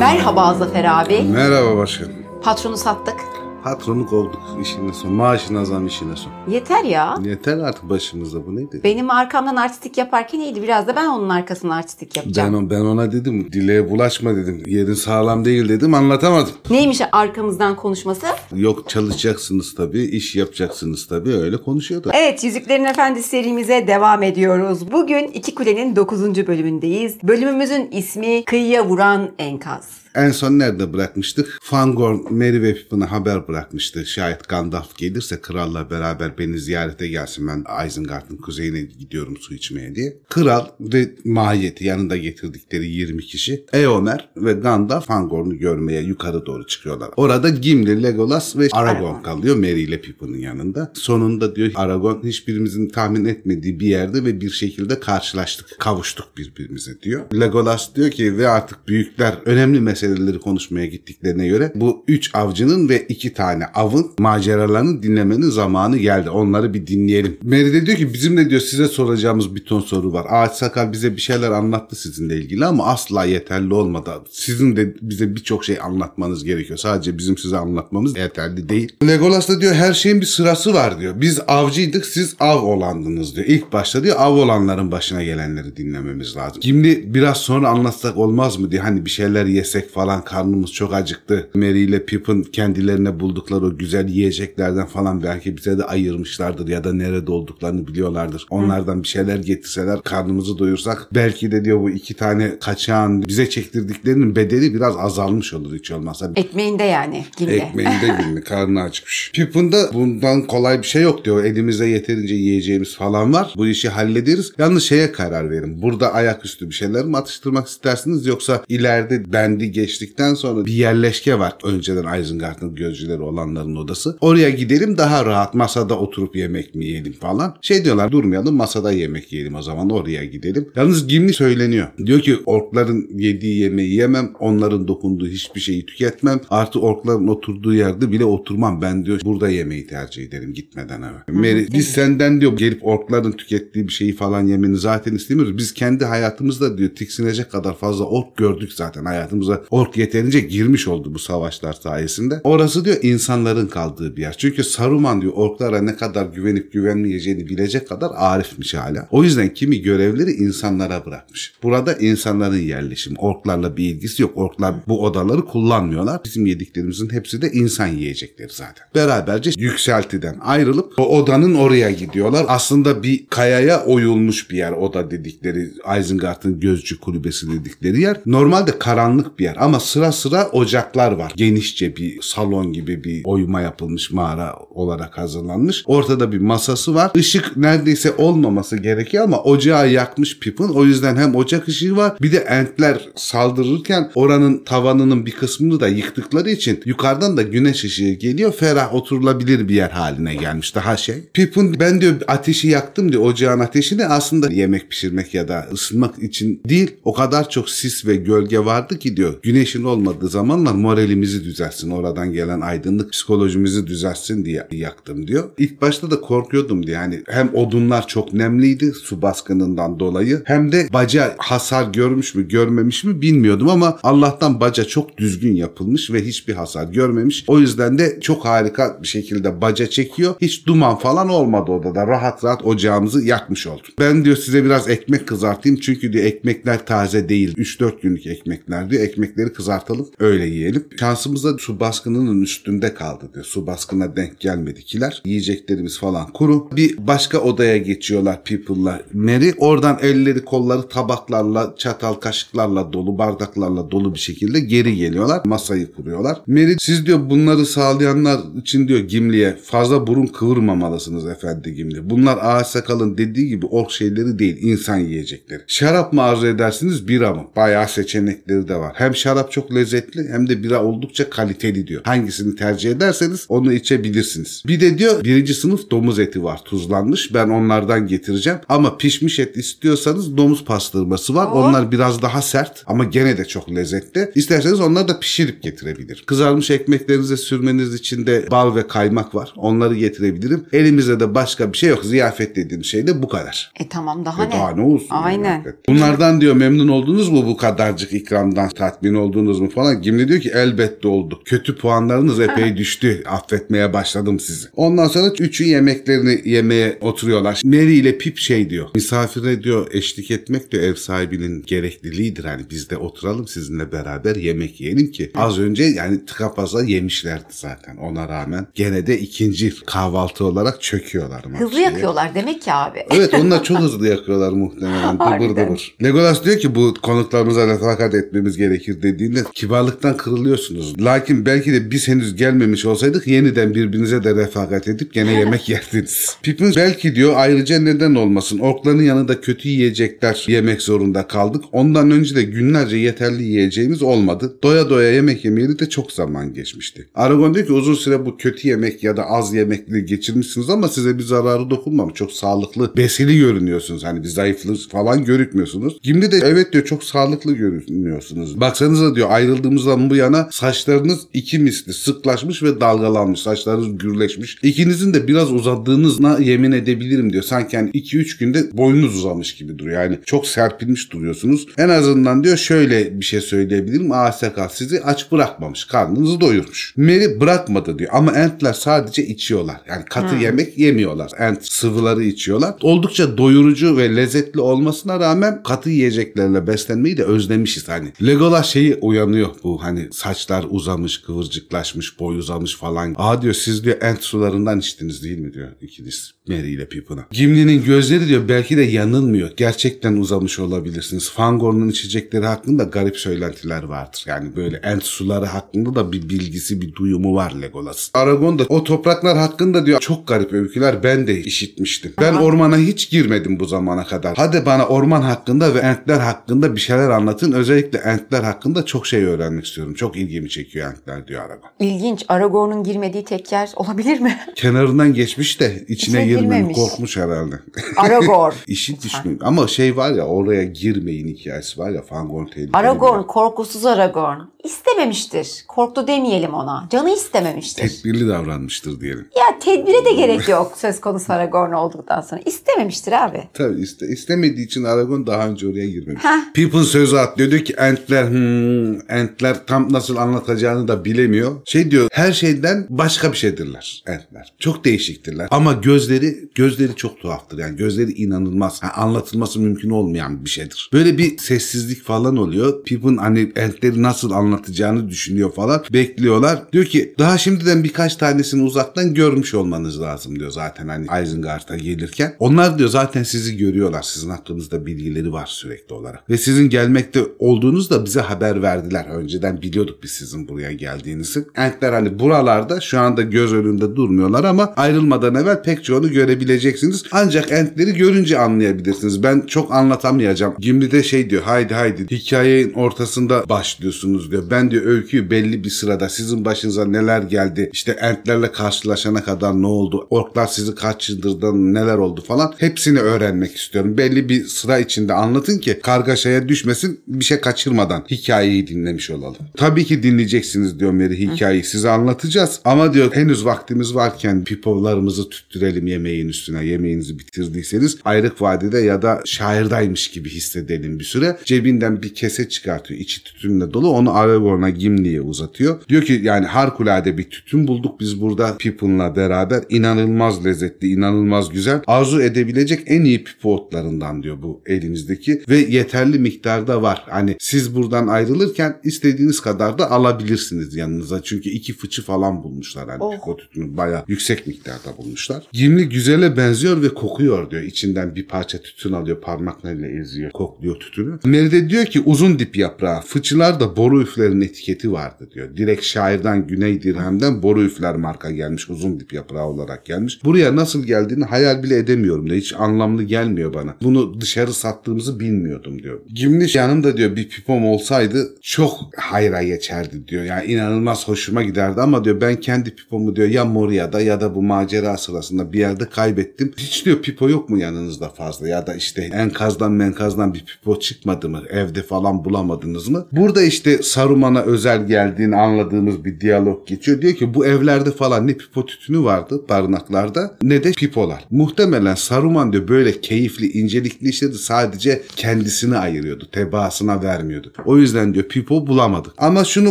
Merhaba Zafer abi. Merhaba başkanım. Patronu sattık. Patronu kovduk işine son. Maaşına zam işine son. Yeter ya. Yeter artık başımızda bu neydi? Benim arkamdan artistik yaparken iyiydi. Biraz da ben onun arkasından artistik Ben, yapacağım. o- ben ona dedim dileğe bulaşma dedim. Yerin sağlam değil dedim anlatamadım. Neymiş arkamızdan konuşması? Yok çalışacaksınız tabii, iş yapacaksınız tabii öyle konuşuyordu. Evet Yüzüklerin Efendisi serimize devam ediyoruz. Bugün İki Kule'nin 9. bölümündeyiz. Bölümümüzün ismi Kıyıya Vuran Enkaz. En son nerede bırakmıştık? Fangorn, Merry ve Pippin'e haber bırakmıştı. Şayet Gandalf gelirse kralla beraber beni ziyarete gelsin. Ben Isengard'ın kuzeyine gidiyorum su içmeye diye. Kral ve mahiyeti yanında getirdikleri 20 kişi Eomer ve Gandalf Fangorn'u görmeye yukarı doğru çıkıyorlar. Orada Gimli, Legolas ve Aragorn kalıyor Merry ile Pippin'in yanında. Sonunda diyor Aragorn hiçbirimizin tahmin etmediği bir yerde ve bir şekilde karşılaştık. Kavuştuk birbirimize diyor. Legolas diyor ki ve artık büyükler önemli meseleleri konuşmaya gittiklerine göre bu üç avcının ve iki tane avın maceralarını dinlemenin zamanı geldi. Onları bir dinleyelim. Merry de diyor ki bizimle diyor size soracağımız bir ton soru var. Ağaç Sakal bize bir şeyler anlattı sizinle ilgili ama asla yeterli olmadı. Sizin de bize birçok şey anlatmanız gerekiyor. Sadece bizim size anlatmamız yeterli değil. Legolas da diyor her şeyin bir sırası var diyor. Biz avcıydık siz av olandınız diyor. İlk başta diyor av olanların başına gelenleri dinlememiz lazım. Şimdi biraz sonra anlatsak olmaz mı diye hani bir şeyler yesek falan karnımız çok acıktı. Merry ile Pippin kendilerine buldukları o güzel yiyeceklerden falan belki bize de ayırmışlardır ya da nerede olduklarını biliyorlardır. Onlardan bir şeyler getirseler karnımızı doyursak belki de diyor bu iki tane kaçağın bize çektirdiklerinin bedeli biraz azalmış olur hiç olmazsa. Ekmeğinde yani. Gimli. Ekmeğinde günlü karnı açmış. Pippin'da bundan kolay bir şey yok diyor. Elimizde yeterince yiyeceğimiz falan var. Bu işi hallederiz. Yalnız şeye karar verin. Burada ayaküstü bir şeyler mi atıştırmak istersiniz yoksa ileride bendi geçtikten sonra bir yerleşke var. Önceden Isengard'ın gözcüleri olanların odası. Oraya gidelim daha rahat masada oturup yemek mi yiyelim falan. Şey diyorlar durmayalım masada yemek yiyelim o zaman oraya gidelim. Yalnız Gimli söyleniyor. Diyor ki orkların yediği yemeği yemem. Onların dokunduğu hiçbir şeyi tüketmem. Artı orkların oturduğu yerde bile oturmam. Ben diyor burada yemeği tercih ederim gitmeden eve. Mary, biz senden diyor gelip orkların tükettiği bir şeyi falan yemeni zaten istemiyoruz. Biz kendi hayatımızda diyor tiksinecek kadar fazla ork gördük zaten hayatımıza. Ork yeterince girmiş oldu bu savaşlar sayesinde. Orası diyor insanların kaldığı bir yer. Çünkü Saruman diyor orklara ne kadar güvenip güvenmeyeceğini bilecek kadar arifmiş hala. O yüzden kimi görevleri insanlara bırakmış. Burada insanların yerleşimi. Orklarla bir ilgisi yok. Orklar bu odaları kullanmıyorlar. Bizim yediklerimizin hepsi de insan yiyecekleri zaten. Beraberce yükseltiden ayrılıp o odanın oraya gidiyorlar. Aslında bir kayaya oyulmuş bir yer oda dedikleri Isengard'ın gözcü kulübesi dedikleri yer. Normalde karanlık bir yer ama sıra sıra ocaklar var. Genişçe bir salon gibi bir oyma yapılmış mağara olarak hazırlanmış. Ortada bir masası var. Işık neredeyse olmaması gerekiyor ama ocağı yakmış Pippin. O yüzden hem ocak ışığı var bir de entler saldırırken oranın tavanının bir kısmını da yıktıkları için yukarıdan da güneş ışığı geliyor. Ferah oturulabilir bir yer haline gelmiş. Daha şey. Pippin ben diyor ateşi yaktım diyor ocağın ateşini aslında yemek pişirmek ya da ısınmak için değil. O kadar çok sis ve gölge vardı ki diyor. Güneşin olmadığı zamanlar moralimizi düzelsin. Oradan gelen aydınlık psikolojimizi düzelsin diye yaktım diyor. İlk başta da korkuyordum diye. Yani hem odunlar çok nemliydi su baskınından dolayı hem de baca hasar görmüş mü görmemiş mi bilmiyordum ama Allah'tan baca çok düzgün yapılmış ve hiçbir hasar görmemiş. O yüzden de çok harika bir şekilde baca çekiyor. Hiç duman falan olmadı odada. Rahat rahat ocağımızı yakmış oldum. Ben diyor size biraz ekmek kızartayım çünkü diyor ekmekler taze değil. 3-4 günlük ekmekler diyor. Ekmekleri kızartalım öyle yiyelim. Şansımızda su baskınının üstünde kaldı diyor. Su baskına denk gelmedikiler. Yiyeceklerimiz falan kuru. Bir başka odaya geçiyorlar People'la Mary. Oradan elleri kolları tabaklarla, çatal kaşıklarla dolu, bardaklarla dolu bir şekilde geri geliyorlar. Masayı kuruyorlar. Mary siz diyor bunları sağlayanlar için diyor Gimli'ye fazla burun kıvırmamalısınız efendi Gimli. Bunlar ağaç sakalın dediği gibi ork şeyleri değil insan yiyecekleri. Şarap mı arzu edersiniz bira mı? Bayağı seçenekleri de var. Hem şarap çok lezzetli hem de bira oldukça kaliteli diyor. Hangisini tercih ederseniz onu içebilirsiniz. Bir de diyor birinci sınıf domuz eti var tuzlanmış. Ben onlardan getireceğim. Ama pişmiş et istiyorsanız domuz pastırması var. Onlar biraz daha sert ama gene de çok lezzetli. İsterseniz onları da pişirip getirebilirim. Kızarmış ekmeklerinize sürmeniz için de bal ve kaymak var. Onları getirebilirim. Elimizde de başka bir şey yok. Ziyafet dediğim şey de bu kadar. E tamam daha E ne? daha ne olsun? Aynen. yani? Bunlardan diyor memnun oldunuz mu bu kadarcık ikramdan tatmin tedirgin oldunuz mu falan. Gimli diyor ki elbette oldu. Kötü puanlarınız epey düştü. Affetmeye başladım sizi. Ondan sonra üçü yemeklerini yemeye oturuyorlar. Mary ile Pip şey diyor. Misafire diyor eşlik etmek diyor ev sahibinin gerekliliğidir. Hani biz de oturalım sizinle beraber yemek yiyelim ki. Az önce yani tıka fazla yemişlerdi zaten ona rağmen. Gene de ikinci kahvaltı olarak çöküyorlar. Hızlı şeye. yakıyorlar demek ki abi. Evet onlar çok hızlı yakıyorlar muhtemelen. Dıbır dıbır. Legolas diyor ki bu konuklarımıza refakat etmemiz gerekir dediğinde kibarlıktan kırılıyorsunuz. Lakin belki de biz henüz gelmemiş olsaydık yeniden birbirinize de refakat edip gene yemek yerdiniz. Pippin belki diyor ayrıca neden olmasın. Orkların yanında kötü yiyecekler yemek zorunda kaldık. Ondan önce de günlerce yeterli yiyeceğimiz olmadı. Doya doya yemek yemeyeli de çok zaman geçmişti. Aragon diyor ki uzun süre bu kötü yemek ya da az yemekle geçirmişsiniz ama size bir zararı dokunmamış. Çok sağlıklı, besili görünüyorsunuz. Hani bir zayıflık falan görükmüyorsunuz. Gimli de evet diyor çok sağlıklı görünüyorsunuz. Baksanıza diyor ayrıldığımızdan bu yana saçlarınız iki misli sıklaşmış ve dalgalanmış. Saçlarınız gürleşmiş. İkinizin de biraz uzadığınızına yemin edebilirim diyor. Sanki hani 2-3 günde boynunuz uzamış gibi duruyor. Yani çok serpilmiş duruyorsunuz. En azından diyor şöyle bir şey söyleyebilirim. Aseka sizi aç bırakmamış. Karnınızı doyurmuş. Mary bırakmadı diyor. Ama entler sadece içiyorlar. Yani katı yemek yemiyorlar. Ent sıvıları içiyorlar. Oldukça doyurucu ve lezzetli olmasına rağmen katı yiyeceklerle beslenmeyi de özlemişiz hani. Legolas şeyi uyanıyor bu hani saçlar uzamış, kıvırcıklaşmış, boy uzamış falan. Aa diyor siz diyor ent sularından içtiniz değil mi diyor ikiniz. Mary ile Pippin'a. Gimli'nin gözleri diyor belki de yanılmıyor. Gerçekten uzamış olabilirsiniz. Fangorn'un içecekleri hakkında garip söylentiler vardır. Yani böyle ent suları hakkında da bir bilgisi, bir duyumu var Legolas. Aragon da o topraklar hakkında diyor çok garip öyküler ben de işitmiştim. Ben ormana hiç girmedim bu zamana kadar. Hadi bana orman hakkında ve entler hakkında bir şeyler anlatın. Özellikle entler hakkında çok şey öğrenmek istiyorum. Çok ilgimi çekiyor entler diyor Aragon. İlginç. Aragorn'un girmediği tek yer olabilir mi? Kenarından geçmiş de içine İçine girmemiş. Korkmuş herhalde. Aragorn. İşi düşmüyor. Ama şey var ya oraya girmeyin hikayesi var ya Fangorn tehlikeli. Aragorn, korkusuz Aragorn. İstememiştir. Korktu demeyelim ona. Canı istememiştir. Tedbirli davranmıştır diyelim. Ya tedbire de gerek yok söz konusu Aragorn olduktan sonra. İstememiştir abi. Tabii iste, istemediği için Aragon daha önce oraya girmemiş. Heh. People sözü atlıyor. Diyor ki entler hmm, entler tam nasıl anlatacağını da bilemiyor. Şey diyor her şeyden başka bir şeydirler entler. Çok değişiktirler. Ama gözleri gözleri çok tuhaftır. Yani gözleri inanılmaz. Ha, anlatılması mümkün olmayan bir şeydir. Böyle bir sessizlik falan oluyor. Pippin hani entleri nasıl anlatacağını düşünüyor falan. Bekliyorlar. Diyor ki daha şimdiden birkaç tanesini uzaktan görmüş olmanız lazım diyor zaten hani Isengard'a gelirken. Onlar diyor zaten sizi görüyorlar. Sizin hakkınızda bilgileri var sürekli olarak. Ve sizin gelmekte olduğunuz da bize haber verdiler. Önceden biliyorduk biz sizin buraya geldiğinizi. Entler hani buralarda şu anda göz önünde durmuyorlar ama ayrılmadan evvel pek çoğunu görebileceksiniz. Ancak entleri görünce anlayabilirsiniz. Ben çok anlatamayacağım. Gimli de şey diyor haydi haydi hikayenin ortasında başlıyorsunuz diyor. Ben diyor öyküyü belli bir sırada sizin başınıza neler geldi işte entlerle karşılaşana kadar ne oldu orklar sizi kaç yıldırdı neler oldu falan hepsini öğrenmek istiyorum. Belli bir sıra içinde anlatın ki kargaşaya düşmesin bir şey kaçırmadan hikayeyi dinlemiş olalım. Tabii ki dinleyeceksiniz diyor Mary hikayeyi size anlatacağız ama diyor henüz vaktimiz varken pipolarımızı tüttürelim yemeğin üstüne yemeğinizi bitirdiyseniz ayrık vadide ya da şairdaymış gibi hissedelim bir süre. Cebinden bir kese çıkartıyor içi tütünle dolu onu Aragorn'a Gimli'ye uzatıyor. Diyor ki yani harikulade bir tütün bulduk biz burada Pippin'la beraber inanılmaz lezzetli inanılmaz güzel arzu edebilecek en iyi pipo otlarından diyor bu elimizdeki ve yeterli miktarda var. Hani siz buradan ayrılırken istediğiniz kadar da alabilirsiniz yanınıza. Çünkü iki fıçı falan bulmuşlar hani Oh. pipo tütünü bayağı yüksek miktarda bulmuşlar. Gimli güzele benziyor ve kokuyor diyor. İçinden bir parça tütün alıyor parmaklarıyla eziyor kokluyor tütünü. Mary de diyor ki uzun dip yaprağı fıçılar da boru üflerin etiketi vardı diyor. Direkt şairden Güney Dirhem'den boru üfler marka gelmiş uzun dip yaprağı olarak gelmiş. Buraya nasıl geldiğini hayal bile edemiyorum diyor. Hiç anlamlı gelmiyor bana. Bunu dışarı sattığımızı bilmiyordum diyor. Gimli yanımda diyor bir pipom olsaydı çok hayra geçerdi diyor. Yani inanılmaz hoşuma giderdi ama diyor ben kendi pipomu diyor ya Moria'da ya da bu macera sırasında bir yerde nerede kaybettim. Hiç diyor pipo yok mu yanınızda fazla ya da işte enkazdan menkazdan bir pipo çıkmadı mı? Evde falan bulamadınız mı? Burada işte Saruman'a özel geldiğini anladığımız bir diyalog geçiyor. Diyor ki bu evlerde falan ne pipo tütünü vardı barınaklarda ne de pipolar. Muhtemelen Saruman diyor böyle keyifli incelikli işleri sadece kendisini ayırıyordu. Tebaasına vermiyordu. O yüzden diyor pipo bulamadık. Ama şunu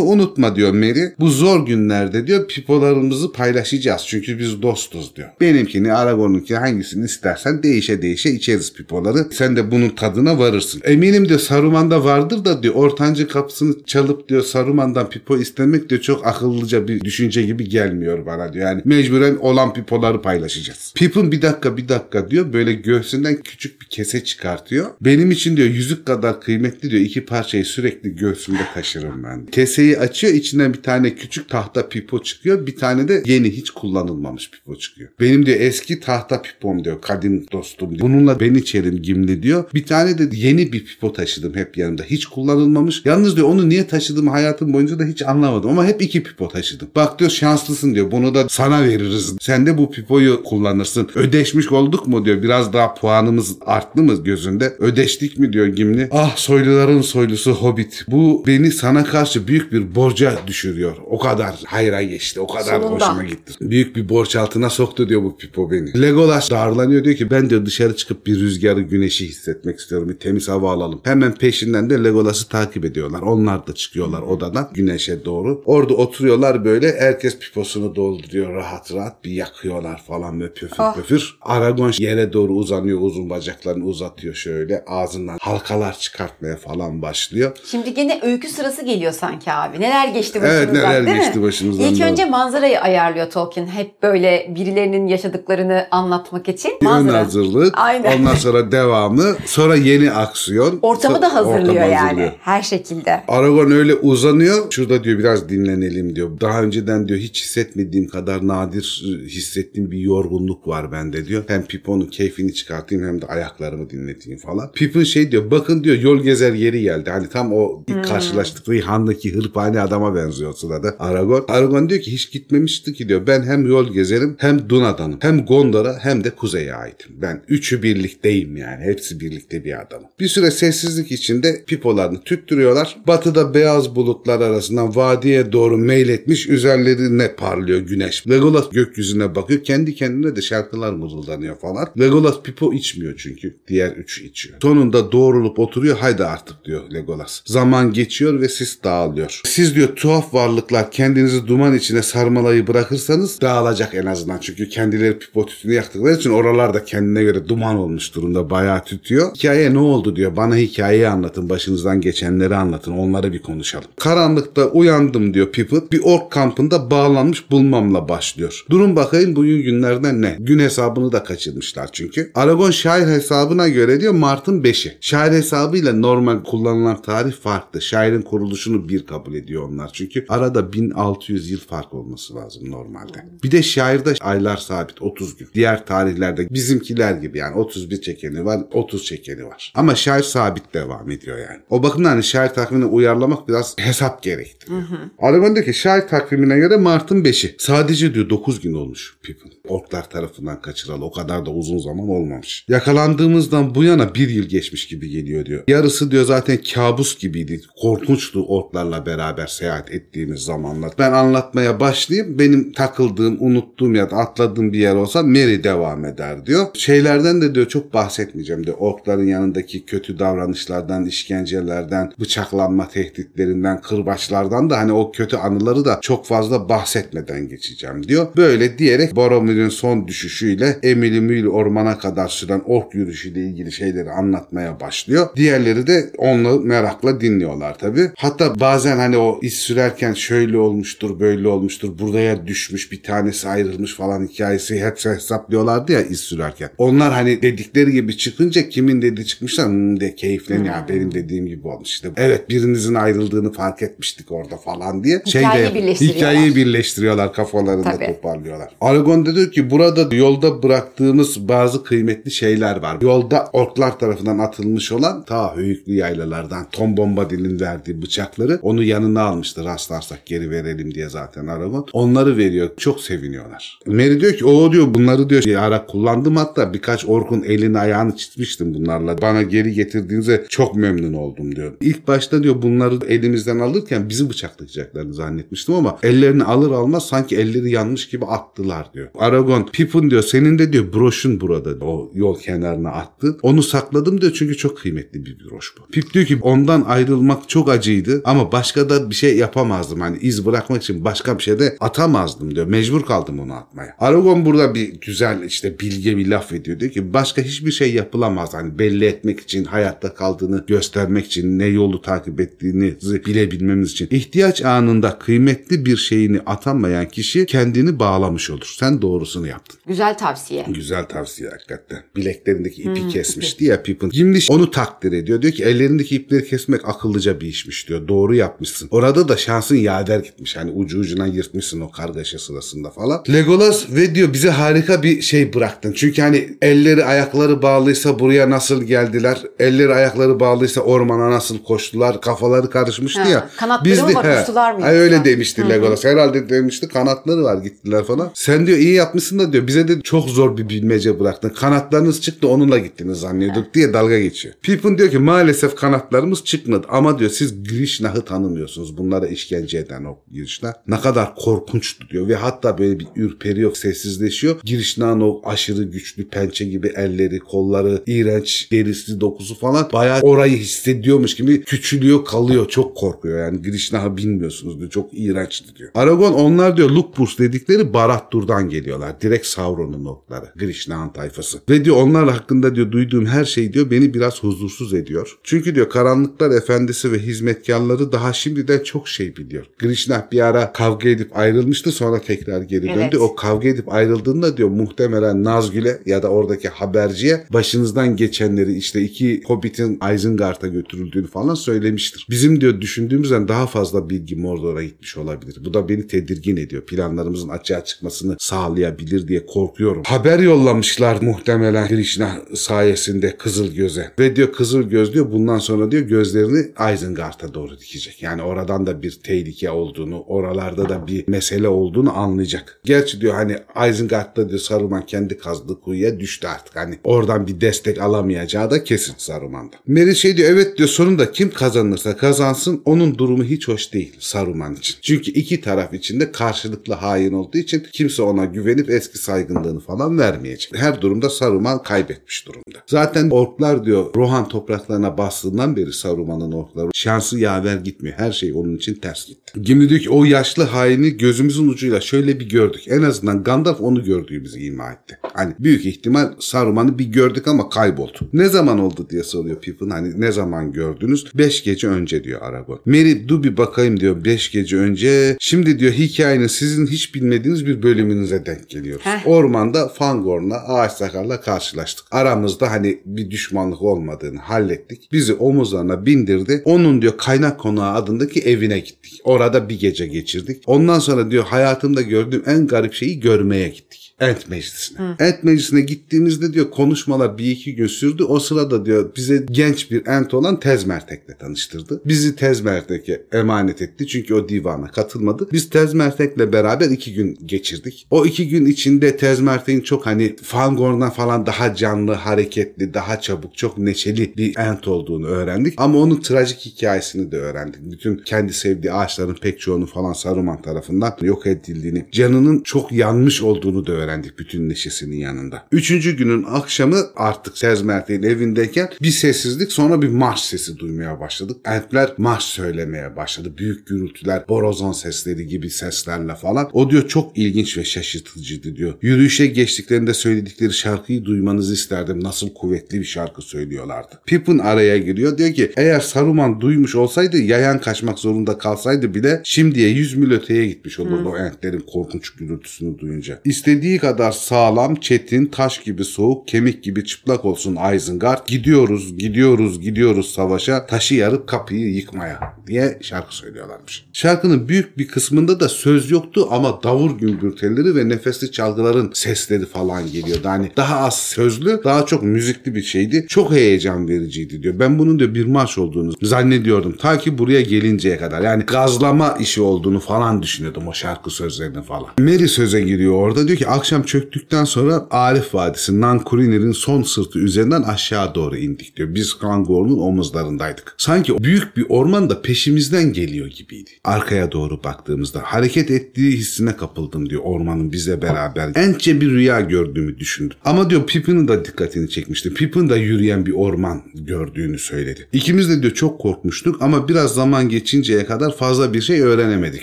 unutma diyor Mary. Bu zor günlerde diyor pipolarımızı paylaşacağız. Çünkü biz dostuz diyor. Benimkini Aragorn'unki hangisini istersen değişe değişe içeriz pipoları. Sen de bunun tadına varırsın. Eminim diyor Saruman'da vardır da diyor ortancı kapısını çalıp diyor Saruman'dan pipo istemek diyor çok akıllıca bir düşünce gibi gelmiyor bana diyor. Yani mecburen olan pipoları paylaşacağız. Pippin bir dakika bir dakika diyor böyle göğsünden küçük bir kese çıkartıyor. Benim için diyor yüzük kadar kıymetli diyor iki parçayı sürekli göğsümde taşırım ben. Keseyi açıyor içinden bir tane küçük tahta pipo çıkıyor. Bir tane de yeni hiç kullanılmamış pipo çıkıyor. Benim diyor eski tahta pipom diyor kadim dostum diyor. Bununla ben içerim gimli diyor. Bir tane de yeni bir pipo taşıdım hep yanımda. Hiç kullanılmamış. Yalnız diyor onu niye taşıdığımı hayatım boyunca da hiç anlamadım. Ama hep iki pipo taşıdım. Bak diyor şanslısın diyor. Bunu da sana veririz. Sen de bu pipoyu kullanırsın. Ödeşmiş olduk mu diyor. Biraz daha puanımız arttı mı gözünde? Ödeştik mi diyor Gimli. Ah soyluların soylusu Hobbit. Bu beni sana karşı büyük bir borca düşürüyor. O kadar hayra geçti. O kadar Sonunda. hoşuma gitti. Büyük bir borç altına soktu diyor bu pipo beni. Legolas darlanıyor diyor ki ben diyor dışarı çıkıp bir rüzgarı güneşi hissetmek istiyorum. Bir temiz hava alalım. Hemen peşinden de Legolas'ı takip ediyorlar. Onlar da çıkıyorlar odadan güneşe doğru. Orada oturuyorlar böyle. Herkes piposunu dolduruyor rahat rahat. Bir yakıyorlar falan böyle pöfür Ah. pöfür. Aragon yere doğru uzanıyor. Uzun bacaklarını uzatıyor şöyle. Ağzından halkalar çıkartmaya falan başlıyor. Şimdi gene öykü sırası geliyor sanki abi. Neler geçti Evet, başımızdan neler değil geçti mi? başımızdan, İlk doğru. önce manzarayı ayarlıyor Tolkien. Hep böyle birilerinin yaşadıklarını anlatmak için. Ön Manzara. hazırlık. Aynen. Ondan sonra devamı. Sonra yeni aksiyon. Ortamı da hazırlıyor ortamı yani. hazırlıyor. Her şekilde. Aragorn öyle uzanıyor. Şurada diyor biraz dinlenelim diyor. Daha önceden diyor hiç hissetmediğim kadar nadir hissettiğim bir yorgunluk var bende diyor. Hem Pippin'in keyfini çıkartayım hem de ayaklarımı dinleteyim falan. Pippin şey diyor bakın diyor yol gezer yeri geldi. Hani tam o ilk karşılaştıkları handaki hırpani adama benziyor sırada Aragorn. Aragorn diyor ki hiç gitmemişti ki diyor. Ben hem yol gezerim hem Duna'danım. Hem Gondor'a hem de Kuzey'e aitim. Ben üçü birlikteyim yani. Hepsi birlikte bir adamım. Bir süre sessizlik içinde pipolarını tüttürüyorlar. Batıda beyaz bulutlar arasından vadiye doğru meyletmiş üzerlerine parlıyor güneş. Legolas gökyüzüne bakıyor. Kendi kendine de şarkılar mırıldanıyor falan. Legolas pipo içmiyor çünkü. Diğer üçü içiyor. Sonunda doğrulup oturuyor. Haydi artık diyor Legolas. Zaman geçiyor ve sis dağılıyor. Siz diyor tuhaf varlıklar kendinizi duman içine sarmalayı bırakırsanız dağılacak en azından. Çünkü kendileri pipo tütünü yaktıkları için oralar da kendine göre duman olmuş durumda. Bayağı tütüyor. Hikaye ne oldu diyor. Bana hikayeyi anlatın. Başınızdan geçenleri anlatın. Onları bir konuşalım. Karanlıkta uyandım diyor Pippin. Bir ork kampında bağlanmış bulmamla başlıyor. Durun bakayım bugün günlerden ne? Gün hesabını da kaçırmışlar çünkü. Aragon şair hesabına göre diyor Mart'ın 5'i. Şair hesabıyla normal kullanılan tarih farklı. Şairin kuruluşunu bir kabul ediyor onlar. Çünkü arada 1600 yıl fark olması lazım normalde. Bir de şairde aylar sabit 30 gün. Diğer tarihlerde bizimkiler gibi yani 31 çekeni var 30 çekeni var. Ama şair sabit devam ediyor yani. O bakımdan hani şair takvimine uyarlamak biraz hesap gerektiriyor. Aragon diyor ki şair takvimine göre Mart'ın 5'i. Sadece diyor 9 gün olmuş Pippin. Orklar tarafından kaçırılı. O kadar da uzun zaman olmamış. Yakalandığımızdan bu yana bir yıl geçmiş gibi geliyor diyor. Yarısı diyor zaten kabus gibiydi. Korkunçtu orklarla beraber seyahat ettiğimiz zamanlar. Ben anlatmaya başlayayım. Benim takıldığım, unuttuğum ya da atladığım bir yer olsa Mary devam eder diyor. Şeylerden de diyor çok bahsetmeyeceğim diyor. Orkların yanındaki kötü davranışlardan, işkencelerden, bıçaklanma tehditlerinden, kırbaçlardan da hani o kötü anıları da çok fazla bahsetmeden geçeceğim diyor. Böyle diyerek Boromir'in son düşüşüyle Emily Mül ormana kadar süren ork yürüyüşüyle ilgili şeyleri anlatmaya başlıyor. Diğerleri de onu merakla dinliyorlar tabi. Hatta bazen hani o iz sürerken şöyle olmuştur, böyle olmuştur, buraya düşmüş bir tanesi ayrılmış falan hikayesi hep hesaplıyorlardı ya iz sürerken. Onlar hani dedikleri gibi çıkınca kimin dediği çıkmışlar hmm de keyifleniyor. Ya Benim dediğim gibi olmuş işte. Evet birinizin ayrıldığını fark etmiştik orada falan diye. Hikayeyi birleştiriyorlar. Hikayeyi birleştiriyorlar kafalarında Tabii. toparlıyorlar. Aragorn da diyor ki burada yolda bıraktığımız bazı kıymetli şeyler var. Yolda orklar tarafından atılmış olan ta höyüklü yaylalardan Tom Bombadil'in verdiği bıçakları onu yanına almıştı. Rastlarsak geri verelim diye zaten Aragorn. Onları veriyor. Çok seviniyorlar. Merry diyor ki o diyor Bunları diyor bir ara kullandım hatta birkaç orkun elini ayağını çizmiştim bunlarla. Bana geri getirdiğinize çok memnun oldum diyor. İlk başta diyor bunları elimizden alırken bizi bıçaklayacaklarını zannetmiştim ama ellerini alır almaz sanki elleri yanmış gibi attılar diyor. Aragon Pippin diyor senin de diyor broşun burada o yol kenarına attı. Onu sakladım diyor çünkü çok kıymetli bir broş bu. Pip diyor ki ondan ayrılmak çok acıydı ama başka da bir şey yapamazdım. Hani iz bırakmak için başka bir şey de atamazdım diyor. Mecbur kaldım onu atmaya. Aragon burada bir güzel işte bilge bir laf ediyor. Diyor ki başka hiçbir şey yapılamaz. Hani belli etmek için hayatta kaldığını göstermek için ne yolu takip ettiğini bilebilmemiz için. ihtiyaç anında kıymetli bir şeyini atamayan kişi kendini bağlamış olur. Sen doğrusunu yaptın. Güzel tavsiye. Güzel tavsiye hakikaten. Bileklerindeki ipi kesmişti ya Pippin. Gimli onu takdir ediyor. Diyor ki ellerindeki ipleri kesmek akıllıca bir işmiş diyor. Doğru yapmışsın. Orada da şansın yader gitmiş. Hani ucu ucuna yırtmışsın o kargaşa sırasında falan. Legolas ve diyor bize harika bir şey bıraktın. Çünkü hani elleri ayakları bağlıysa buraya nasıl geldiler? Elleri ayakları bağlıysa ormana nasıl koştular? Kafaları karışmıştı Ha, ya. kanatları mı var, uçtular mı öyle yoksa? demişti Legolas. Herhalde demişti kanatları var gittiler falan. Sen diyor iyi yapmışsın da diyor bize de çok zor bir bilmece bıraktın. Kanatlarınız çıktı onunla gittiniz zannediyorduk diye dalga geçiyor. Pippin diyor ki maalesef kanatlarımız çıkmadı ama diyor siz Grishna'yı tanımıyorsunuz. Bunlara işkence eden o Grishna. Ne kadar korkunçtu diyor ve hatta böyle bir ürperiyor, sessizleşiyor. Grishna'nın o aşırı güçlü pençe gibi elleri, kolları, iğrenç derisi, dokusu falan bayağı orayı hissediyormuş gibi küçülüyor, kalıyor. Çok korkuyor yani. Grishna'yı bilmiyorsunuz diyor. Çok iğrençti diyor. Aragon onlar diyor Lukburs dedikleri Barad-dûr'dan geliyorlar. Direkt Sauron'un okları. Grishna'nın tayfası. Ve diyor onlar hakkında diyor duyduğum her şey diyor beni biraz huzursuz ediyor. Çünkü diyor karanlıklar efendisi ve hizmetkarları daha şimdiden çok şey biliyor. Grishna bir ara kavga edip ayrılmıştı sonra tekrar geri döndü. Evet. O kavga edip ayrıldığında diyor muhtemelen Nazgül'e ya da oradaki haberciye başınızdan geçenleri işte iki Hobbit'in Isengard'a götürüldüğünü falan söylemiştir. Bizim diyor düşündüğümüzden daha fazla bilgi Mordor'a gitmiş olabilir. Bu da beni tedirgin ediyor. Planlarımızın açığa çıkmasını sağlayabilir diye korkuyorum. Haber yollamışlar muhtemelen Grishna sayesinde Kızıl Göz'e. Ve diyor Kızıl Göz diyor bundan sonra diyor gözlerini Isengard'a doğru dikecek. Yani oradan da bir tehlike olduğunu, oralarda da bir mesele olduğunu anlayacak. Gerçi diyor hani Isengard'da diyor Saruman kendi kazdığı kuyuya düştü artık. Hani oradan bir destek alamayacağı da kesin Saruman'da. Merry şey diyor evet diyor sonunda kim kazanırsa kazansın onun durumu hiç hoş değil Saruman için. Çünkü iki taraf içinde karşılıklı hain olduğu için kimse ona güvenip eski saygınlığını falan vermeyecek. Her durumda Saruman kaybetmiş durumda. Zaten orklar diyor Rohan topraklarına bastığından beri Saruman'ın orkları şansı yaver gitmiyor. Her şey onun için ters gitti. Gimli diyor ki o yaşlı haini gözümüzün ucuyla şöyle bir gördük. En azından Gandalf onu gördüğümüzü ima etti. Hani büyük ihtimal Saruman'ı bir gördük ama kayboldu. Ne zaman oldu diye soruyor Pippin. Hani ne zaman gördünüz? Beş gece önce diyor Aragorn. Merry dur bir bakayım diyor beş gece önce. Şimdi diyor hikayenin sizin hiç bilmediğiniz bir bölümünüze denk geliyoruz. Heh. Ormanda Fangorn'la ağaç sakarla karşılaştık. Aramızda hani bir düşmanlık olmadığını hallettik. Bizi omuzlarına bindirdi. Onun diyor kaynak konağı adındaki evine gittik. Orada bir gece geçirdik. Ondan sonra diyor hayatımda gördüğüm en garip şeyi görmeye gittik. Ent Meclisi'ne. Ent Meclisi'ne gittiğimizde diyor konuşmalar bir iki gün sürdü. O sırada diyor bize genç bir Ent olan Tezmertek'le tanıştırdı. Bizi Tezmertek'e emanet etti. Çünkü o divana katılmadı. Biz Tezmertek'le beraber iki gün geçirdik. O iki gün içinde Tezmertek'in çok hani Fangorn'dan falan daha canlı, hareketli, daha çabuk, çok neşeli bir Ent olduğunu öğrendik. Ama onun trajik hikayesini de öğrendik. Bütün kendi sevdiği ağaçların pek çoğunu falan Saruman tarafından yok edildiğini, canının çok yanmış olduğunu da öğrendik bütün neşesinin yanında. Üçüncü günün akşamı artık Tezmertek'in evindeyken bir sessizlik sonra bir marş sesi duymaya başladık. Entler marş söylemeye başladı. Büyük gürültüler, borazan sesleri gibi seslerle falan. O diyor çok ilginç ve şaşırtıcıydı diyor. Yürüyüşe geçtiklerinde söyledikleri şarkıyı duymanızı isterdim. Nasıl kuvvetli bir şarkı söylüyorlardı. Pippin araya giriyor. Diyor ki eğer Saruman duymuş olsaydı yayan kaçmak zorunda kalsaydı bile şimdiye 100 mil öteye gitmiş olurdu o entlerin korkunç gürültüsünü duyunca. İstediği kadar sağlam, çetin, taş gibi soğuk, kemik gibi çıplak olsun Isengard. Gidiyoruz, gidiyoruz, gidiyoruz savaşa, taşı yarıp kapıyı yıkmaya diye şarkı söylüyorlarmış. Şarkının büyük bir kısmında da söz yoktu ama davul gümbürteleri ve nefesli çalgıların sesleri falan geliyordu. Hani daha az sözlü, daha çok müzikli bir şeydi. Çok heyecan vericiydi diyor. Ben bunun da bir marş olduğunu zannediyordum. Ta ki buraya gelinceye kadar. Yani gazlama işi olduğunu falan düşünüyordum o şarkı sözlerini falan. Mary söze giriyor orada. Diyor ki akşam akşam çöktükten sonra Arif Vadisi Nankuriner'in son sırtı üzerinden aşağı doğru indik diyor. Biz Kangor'un omuzlarındaydık. Sanki büyük bir orman da peşimizden geliyor gibiydi. Arkaya doğru baktığımızda hareket ettiği hissine kapıldım diyor ormanın bize beraber. Ence bir rüya gördüğümü düşündüm. Ama diyor Pippin'in de dikkatini çekmişti. Pippin de yürüyen bir orman gördüğünü söyledi. İkimiz de diyor çok korkmuştuk ama biraz zaman geçinceye kadar fazla bir şey öğrenemedik.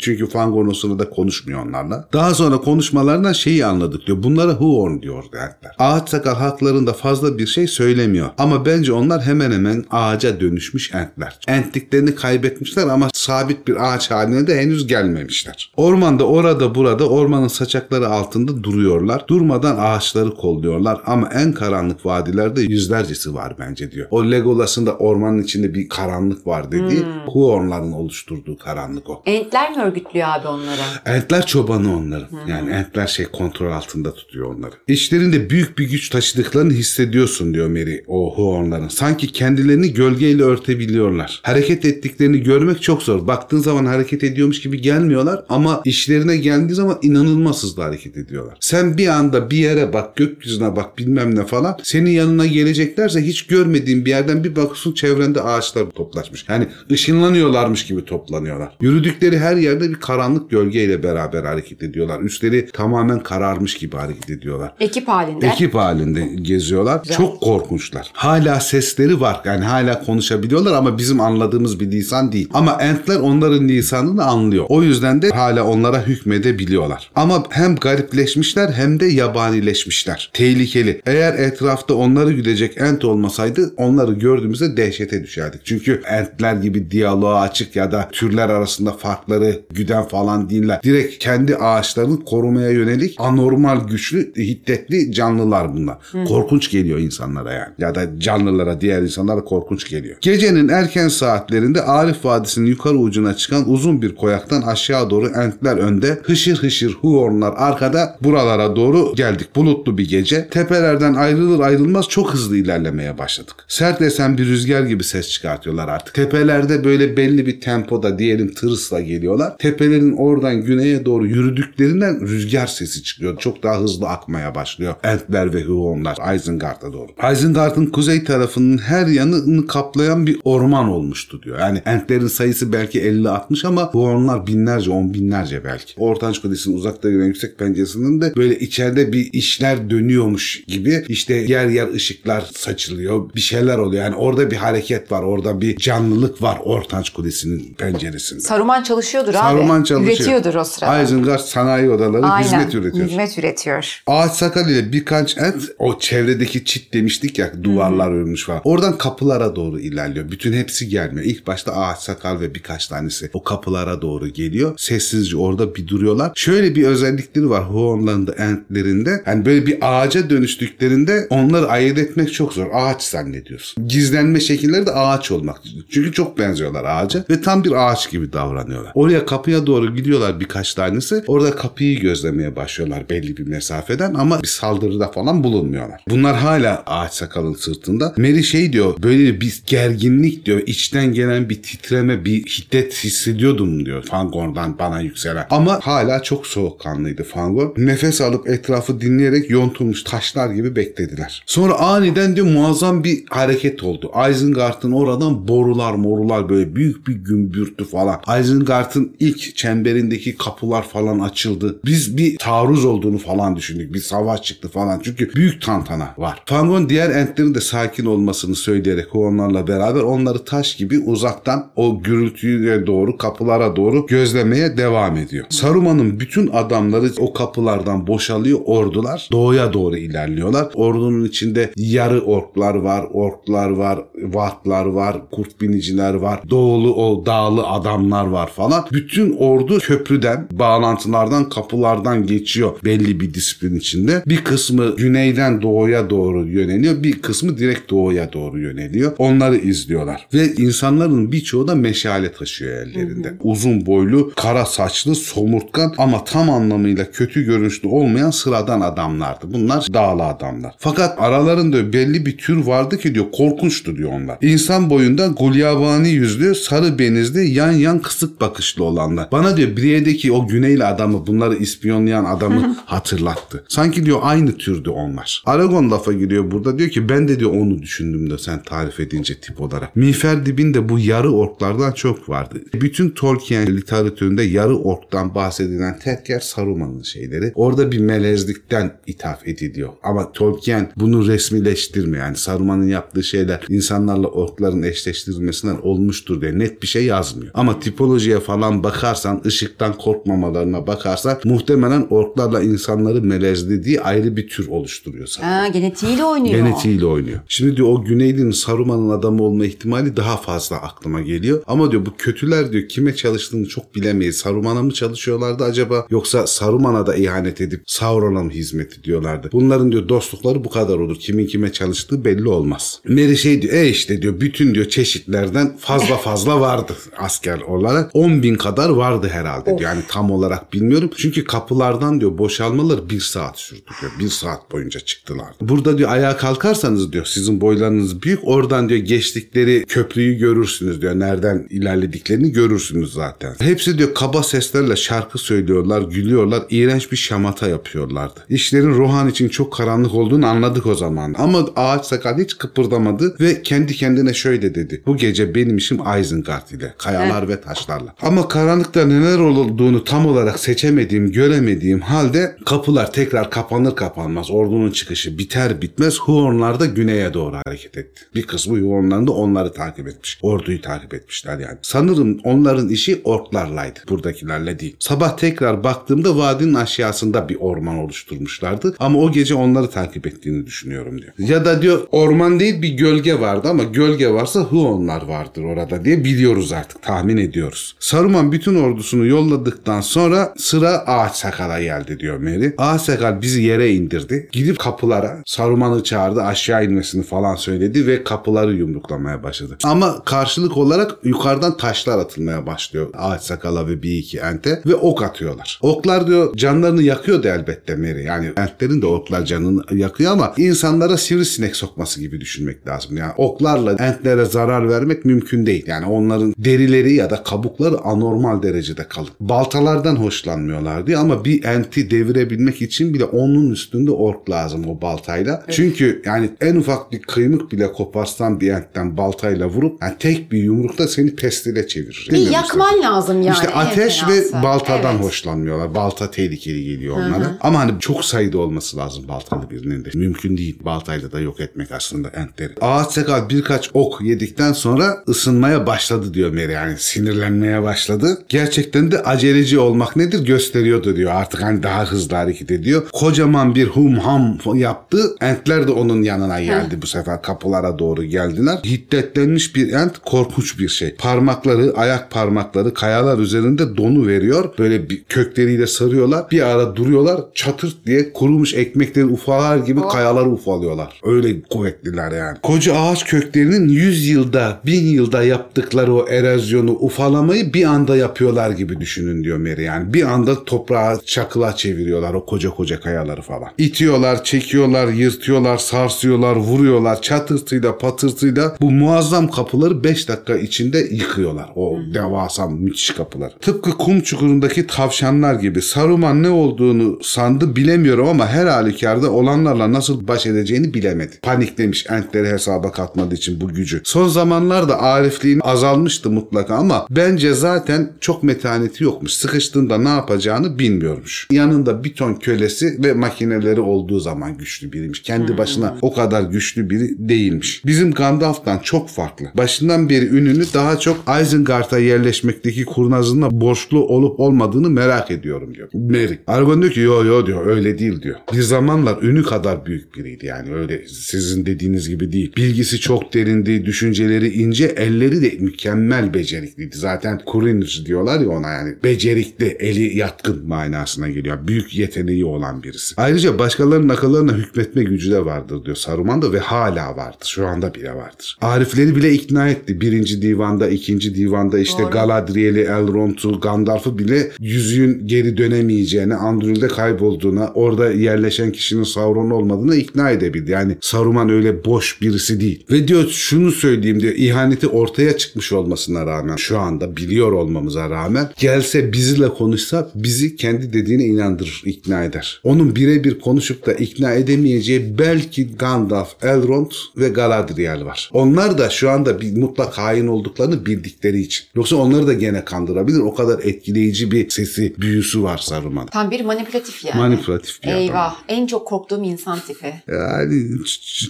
Çünkü Fangorn o sırada konuşmuyor onlarla. Daha sonra konuşmalarından şeyi anladık diyor. Bunlara Huorn diyor derler. Ağaç sakal haklarında fazla bir şey söylemiyor. Ama bence onlar hemen hemen ağaca dönüşmüş entler. Entliklerini kaybetmişler ama sabit bir ağaç haline de henüz gelmemişler. Ormanda orada burada ormanın saçakları altında duruyorlar. Durmadan ağaçları kolluyorlar ama en karanlık vadilerde yüzlercesi var bence diyor. O Legolas'ın da ormanın içinde bir karanlık var dediği Hmm. Huorn'ların oluşturduğu karanlık o. Entler mi örgütlüyor abi onları? Entler çobanı onların. Yani entler şey kontrol altında tutuyor onları. İçlerinde büyük bir güç taşıdıklarını hissediyorsun diyor Mary o Huorn'ların. Sanki kendilerini gölgeyle örtebiliyorlar. Hareket ettiklerini görmek çok zor. Baktığın zaman hareket ediyormuş gibi gelmiyorlar ama işlerine geldiği zaman inanılmaz hızlı hareket ediyorlar. Sen bir anda bir yere bak, gökyüzüne bak bilmem ne falan. Senin yanına geleceklerse hiç görmediğin bir yerden bir bakıyorsun çevrende ağaçlar toplaşmış. Yani ışınlanıyorlarmış gibi toplanıyorlar. Yürüdükleri her yerde bir karanlık gölgeyle beraber hareket ediyorlar. Üstleri tamamen kararmış gibi hareket ediyorlar. Ekip halinde. Ekip halinde geziyorlar. Güzel. Çok korkunçlar. Hala sesleri var. Yani hala konuşabiliyorlar ama bizim anladığımız bir lisan değil. Ama entler onların lisanını anlıyor. O yüzden de hala onlara hükmedebiliyorlar. Ama hem garipleşmişler hem de yabanileşmişler. Tehlikeli. Eğer etrafta onları gülecek ent olmasaydı onları gördüğümüzde dehşete düşerdik. Çünkü entler gibi diyaloğa açık ya da türler arasında farkları güden falan değiller. Direkt kendi ağaçlarını korumaya yönelik anormal güçlü, hiddetli canlılar bunlar. Korkunç geliyor insanlara yani. Ya da canlılara, diğer insanlara korkunç geliyor. Gecenin erken saatlerinde Arif Vadisi'nin yukarı ucuna çıkan uzun bir koyaktan aşağı doğru entler önde, hışır hışır huornlar arkada buralara doğru geldik. Bulutlu bir gece. Tepelerden ayrılır ayrılmaz çok hızlı ilerlemeye başladık. Sert esen bir rüzgar gibi ses çıkartıyorlar artık. Tepelerde böyle belli bir tempoda diyelim tırısla geliyorlar. Tepelerin oradan güneye doğru yürüdüklerinden rüzgar sesi çıkıyor. Çok daha hızlı akmaya başlıyor. Entler ve Huonlar Isengard'a doğru. Isengard'ın kuzey tarafının her yanını kaplayan bir orman olmuştu diyor. Yani Entlerin sayısı belki 50-60 ama Huonlar binlerce, on binlerce belki. Ortanç Kulesi'nin uzakta gören yüksek penceresinden de böyle içeride bir işler dönüyormuş gibi işte yer yer ışıklar saçılıyor. Bir şeyler oluyor. Yani orada bir hareket var. Orada bir canlılık var Ortanç Kulesi'nin penceresinde. Saruman çalışıyordur abi. Saruman çalışıyor. Üretiyordur o sırada. Isengard sanayi odaları Aynen. hizmet üretiyor. Hizmet üretiyor. Ağaç sakal ile birkaç et o çevredeki çit demiştik ya duvarlar örülmüş falan. Oradan kapılara doğru ilerliyor. Bütün hepsi gelmiyor. İlk başta ağaç sakal ve birkaç tanesi o kapılara doğru geliyor. Sessizce orada bir duruyorlar. Şöyle bir özellikleri var Huon'ların da entlerinde. Yani böyle bir ağaca dönüştüklerinde onları ayırt etmek çok zor. Ağaç zannediyorsun. Gizlenme şekilleri de ağaç olmak. Çünkü çok benziyorlar ağaca ve tam bir ağaç gibi davranıyorlar. Oraya kapıya doğru gidiyorlar birkaç tanesi. Orada kapıyı gözlemeye başlıyorlar belli bir mesafeden ama bir saldırıda falan bulunmuyorlar. Bunlar hala ağaç sakalın sırtında. Mary şey diyor böyle bir gerginlik diyor. içten gelen bir titreme bir hiddet hissediyordum diyor Fangorn'dan bana yükselen. Ama hala çok soğukkanlıydı Fangorn. Nefes alıp etrafı dinleyerek yontulmuş taşlar gibi beklediler. Sonra aniden diyor muazzam bir hareket oldu. Isengard'ın oradan borular morular böyle büyük bir gümbürtü falan. Isengard'ın ilk çemberindeki kapılar falan açıldı. Biz bir taarruz olduğunu falan düşündük. Bir savaş çıktı falan. Çünkü büyük tantana var. Fangon diğer entlerin de sakin olmasını söyleyerek onlarla beraber onları taş gibi uzaktan o gürültüye doğru kapılara doğru gözlemeye devam ediyor. Saruman'ın bütün adamları o kapılardan boşalıyor ordular. Doğuya doğru ilerliyorlar. Ordunun içinde yarı orklar var, orklar var, vatlar var, kurt biniciler var. Doğulu o dağlı adamlar var falan. Bütün ordu köprüden, bağlantılardan, kapılardan geçiyor belli bir disiplin içinde. Bir kısmı güneyden doğuya doğru yöneliyor. Bir kısmı direkt doğuya doğru yöneliyor. Onları izliyorlar. Ve insanların birçoğu da meşale taşıyor ellerinde. Uzun boylu, kara saçlı, somurtkan ama tam anlamıyla kötü görünüşlü olmayan sıradan adamlardı. Bunlar dağlı adamlar. Fakat aralarında belli bir tür vardı ki diyor korkunçtu diyor onlar. İnsan boyunda gulyabani yüzlü, sarı benizli, yan yan kısık bakışlı olanlar. Bana diyor Brienne'deki o güneyli adamı bunları ispiyonlayan adamı hatırlattı. Sanki diyor aynı türdü onlar. Aragon lafa giriyor burada diyor ki ben de diyor onu düşündüm de sen tarif edince tip olarak. Miğfer dibinde bu yarı orklardan çok vardı. Bütün Tolkien literatüründe yarı orktan bahsedilen tek yer Saruman'ın şeyleri. Orada bir melezlikten ithaf ediliyor. Ama Tolkien bunu resmileştirmiyor. Yani Saruman'ın yaptığı şeyler insanlarla orkların eşleştirilmesinden olmuştur diye net bir şey yazmıyor. Ama tipolojiye falan bakarsan, ışıktan korkmamalarına bakarsan muhtemelen orklarla insanları melezlediği ayrı bir tür oluşturuyor sana. Ha, genetiğiyle oynuyor. Genetiğiyle oynuyor. Şimdi diyor o Güneyli'nin Saruman'ın adamı olma ihtimali daha fazla aklıma geliyor. Ama diyor bu kötüler diyor kime çalıştığını çok bilemeyiz. Saruman'a mı çalışıyorlardı acaba yoksa Saruman'a da ihanet edip Sauron'a mı hizmet ediyorlardı? Bunların diyor dostlukları bu kadar olur. Kimin kime çalıştığı belli olmaz. Mary şey diyor e işte diyor bütün diyor çeşitlerden fazla fazla vardı asker olarak. 10 bin kadar vardı herhalde diyor. Yani tam olarak bilmiyorum. Çünkü kapılardan diyor boşalmaları bir saat sürdü diyor. Bir saat boyunca çıktılar. Burada diyor ayağa kalkarsanız diyor sizin boylarınız büyük. Oradan diyor geçtikleri köprüyü görürsünüz diyor. Nereden ilerlediklerini görürsünüz zaten. Hepsi diyor kaba seslerle şarkı söylüyorlar, gülüyorlar. İğrenç bir şamata yapıyorlardı. İşlerin Rohan için çok karanlık olduğunu anladık o zaman. Ama ağaç sakal hiç kıpırdamadı ve kendi kendine şöyle dedi. Bu gece benim işim Isengard ile. Kayalar ve taşlarla. Ama karanlıkta neler olduğunu tam olarak seçemediğim, göremediğim halde kapılar tekrar kapanır kapanmaz. Ordunun çıkışı biter bitmez Huornlar da güneye doğru hareket etti. Bir kısmı Huornların da onları takip etmiş. Orduyu takip etmişler yani. Sanırım onların işi orklarlaydı. Buradakilerle değil. Sabah tekrar baktığımda vadinin aşağısında bir orman oluşturmuşlardı. Ama o gece onları takip ettiğini düşünüyorum diyor. Ya da diyor orman değil bir gölge vardı ama gölge varsa Huonlar vardır orada diye biliyoruz artık. Tahmin ediyoruz. Saruman bütün ordusunu yolladıktan sonra sıra ağaç sakala geldi diyor Mary. Ağaç sakal bizi yere indirdi. Gidip kapılara Saruman'ı çağırdı aşağı inmesini falan söyledi ve kapıları yumruklamaya başladı. Ama karşılık olarak yukarıdan taşlar atılmaya başlıyor ağaç sakala ve bir iki ente ve ok atıyorlar. Oklar diyor canlarını yakıyordu elbette Mary. Yani entlerin de oklar canını yakıyor ama insanlara sivrisinek sokması gibi düşünmek lazım. Yani oklarla entlere zarar vermek mümkün değil. Yani onların derileri ya da kabukları anormal derecede kalın. Baltalardan hoşlanmıyorlar diyor ama bir enti devirebilmek için bile onun üstünde ork lazım o baltayla. Çünkü yani en ufak bir kıymık bile koparsan bir entten baltayla vurup yani tek bir yumrukta seni pestile çevirir. Bir yakman Mustafa? lazım yani. İşte ateş ve baltadan Evet. hoşlanmıyorlar. Balta tehlikeli geliyor onlara. Ama hani çok sayıda olması lazım baltalı birinin de. Mümkün değil baltayla da yok etmek aslında entleri. Ağaç sakal birkaç ok yedikten sonra ısınmaya başladı diyor Mary. Yani sinirlenmeye başladı. Gerçekten de aceleci olmak nedir gösteriyordu diyor. Artık hani daha hızlı hareket ediyor. Kocaman bir hum ham yaptı. Entler de onun yanına geldi bu sefer. Kapılara doğru geldiler. Hiddetlenmiş bir ent korkunç bir şey. Parmakları, ayak parmakları kayalar üzerinde donu veriyor. Böyle bir kökleriyle sarıyorlar. Bir ara duruyorlar. Çatırt diye kurumuş ekmekleri ufalar gibi kayaları ufalıyorlar. Öyle kuvvetliler yani. Koca ağaç köklerinin 100 yılda, 1000 yılda yaptıkları o erozyonu, ufalamayı bir anda yapıyorlar gibi düşünün diyor Mary. Yani bir anda toprağı çakıla çeviriyorlar o koca koca kayaları falan. İtiyorlar, çekiyorlar, yırtıyorlar, sarsıyorlar, vuruyorlar. Çatırtıyla patırtıyla bu muazzam kapıları 5 dakika içinde yıkıyorlar. O devasa müthiş kapıları. Tıpkı kum çukurundaki tavşanlar gibi. Saruman ne olduğunu sandı bilemiyorum ama her halükarda olanlarla nasıl baş edeceğini bilemedi. Paniklemiş entleri hesaba katmadığı için bu gücü. Son zamanlarda arifliğin azalmıştı mutlaka ama bence zaten çok metaneti yokmuş. Sıkıştığında ne yapacağını bilmiyormuş. Yanında bir ton kölesi ve makineleri olduğu zaman güçlü biriymiş. Kendi başına o kadar güçlü biri değilmiş. Bizim Gandalf'tan çok farklı. Başından beri ününü daha çok Isengard'a yerleşmekteki kurnazlığına borçlu olup olmadığını merak ediyorum diyor. Merry. Aragorn diyor ki yo yo diyor öyle değil diyor. Bir zamanlar ünü kadar büyük biriydi yani öyle sizin dediğiniz gibi değil. Bilgisi çok derindi, düşünceleri ince, elleri de mükemmel becerikliydi. Zaten Kurinir diyorlar ya ona yani becerikli, eli yatkın manasına geliyor. Büyük yeteneği olan birisi. Ayrıca başkalarının akıllarına hükmetme gücü de vardır diyor Saruman'da ve hala vardır. Şu anda bile vardır. Arifleri bile ikna etti. Birinci divanda, ikinci divanda işte Galadriel'i, Elrond'u, Gandalf'ı bile yüzüğün geri dönemeyeceğini, Andúril'de kaybolduğuna, orada yerleşen kişinin Sauron olmadığını ikna edebildi. Yani Saruman öyle boş birisi değil. Ve diyor şunu söyleyeyim diyor ihaneti ortaya çıkmış olmasına rağmen şu anda biliyor olmamıza rağmen gelse bizle konuşsa bizi kendi dediğine Melisandre ikna eder. Onun birebir konuşup da ikna edemeyeceği belki Gandalf, Elrond ve Galadriel var. Onlar da şu anda bir mutlak hain olduklarını bildikleri için. Yoksa onları da gene kandırabilir. O kadar etkileyici bir sesi, büyüsü var Saruman. Tam bir manipülatif yani. Manipülatif bir adam. Eyvah. En çok korktuğum insan tipi. Yani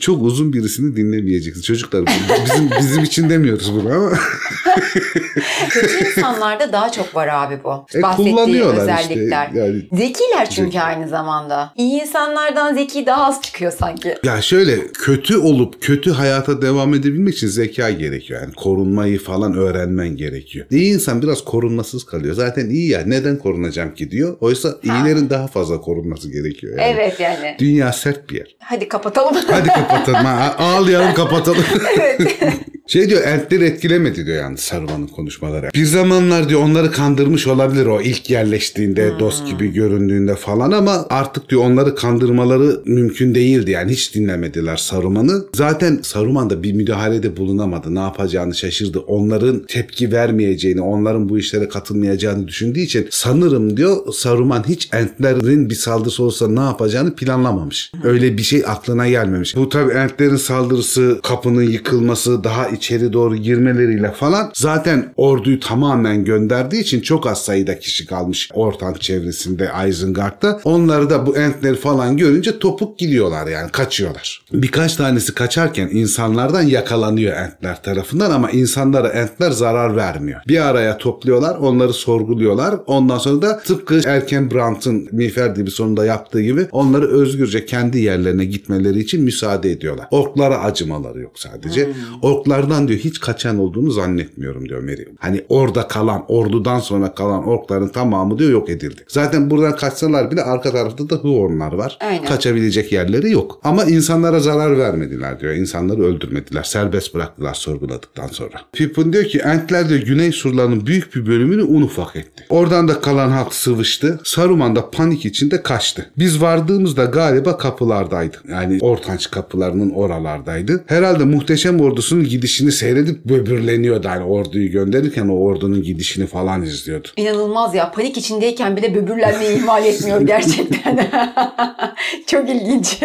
çok uzun birisini dinlemeyeceksin. Çocuklar bizim bizim için demiyoruz bunu ama Kötü insanlarda daha çok var abi bu. E, Bahsettiği kullanıyorlar işte, özellikler. yani. Zekiler çünkü Zeki. aynı zamanda. İyi insanlardan zeki daha az çıkıyor sanki. ya şöyle kötü olup kötü hayata devam edebilmek için zeka gerekiyor. Yani korunmayı falan öğrenmen gerekiyor. İyi insan biraz korunmasız kalıyor. Zaten iyi ya neden korunacağım ki diyor. Oysa iyilerin daha fazla korunması gerekiyor. Yani. Evet yani. Dünya sert bir yer. Hadi kapatalım. Hadi kapatalım. ha, ağlayalım kapatalım. Şey diyor entleri etkilemedi diyor yani Saruman'ın konuşmaları. Bir zamanlar diyor onları kandırmış olabilir o ilk yerleştiğinde dost gibi göründüğünde falan ama artık diyor onları kandırmaları mümkün değildi yani hiç dinlemediler Saruman'ı. Zaten Saruman da bir müdahalede bulunamadı. Ne yapacağını şaşırdı. Onların tepki vermeyeceğini, onların bu işlere katılmayacağını düşündüğü için sanırım diyor Saruman hiç entlerin bir saldırısı olsa ne yapacağını planlamamış. Öyle bir şey aklına gelmemiş. Bu tabii entlerin saldırısı, kapının yıkılması, daha içeri doğru girmeleriyle falan zaten orduyu tamamen gönderdiği için çok az sayıda kişi kalmış ortank çevresinde Isengard'da. Onları da bu entleri falan görünce topuk gidiyorlar yani kaçıyorlar. Birkaç tanesi kaçarken insanlardan yakalanıyor entler tarafından ama insanlara entler zarar vermiyor. Bir araya topluyorlar, onları sorguluyorlar. Ondan sonra da tıpkı Erken Brandt'ın Miğfer Dibi sonunda yaptığı gibi onları özgürce kendi yerlerine gitmeleri için müsaade ediyorlar. Orklara acımaları yok sadece. Orklardan diyor hiç kaçan olduğunu zannetmiyorum diyor Meryem. Hani orada kalan, ordudan sonra kalan orkların tamamı diyor yok edildi. Zaten buradan kaçsalar bile arka tarafta da Huornlar var. Aynen. Kaçabilecek yerleri yok. Ama insanlara zarar vermediler diyor. İnsanları öldürmediler. Serbest bıraktılar sorguladıktan sonra. Pippin diyor ki Entler diyor Güney surlarının büyük bir bölümünü un ufak etti. Oradan da kalan halk sıvıştı. Saruman da panik içinde kaçtı. Biz vardığımızda galiba kapılardaydı. Yani Ortanç kapılarının oralardaydı. Herhalde muhteşem ordusunun gidişini seyredip böbürleniyordu. Yani orduyu gönderirken o ordunun gidişini falan izliyordu. İnanılmaz ya. Panik içindeyken bile böbürlenmeyi ihmal etmiyor gerçekten. Çok ilginç.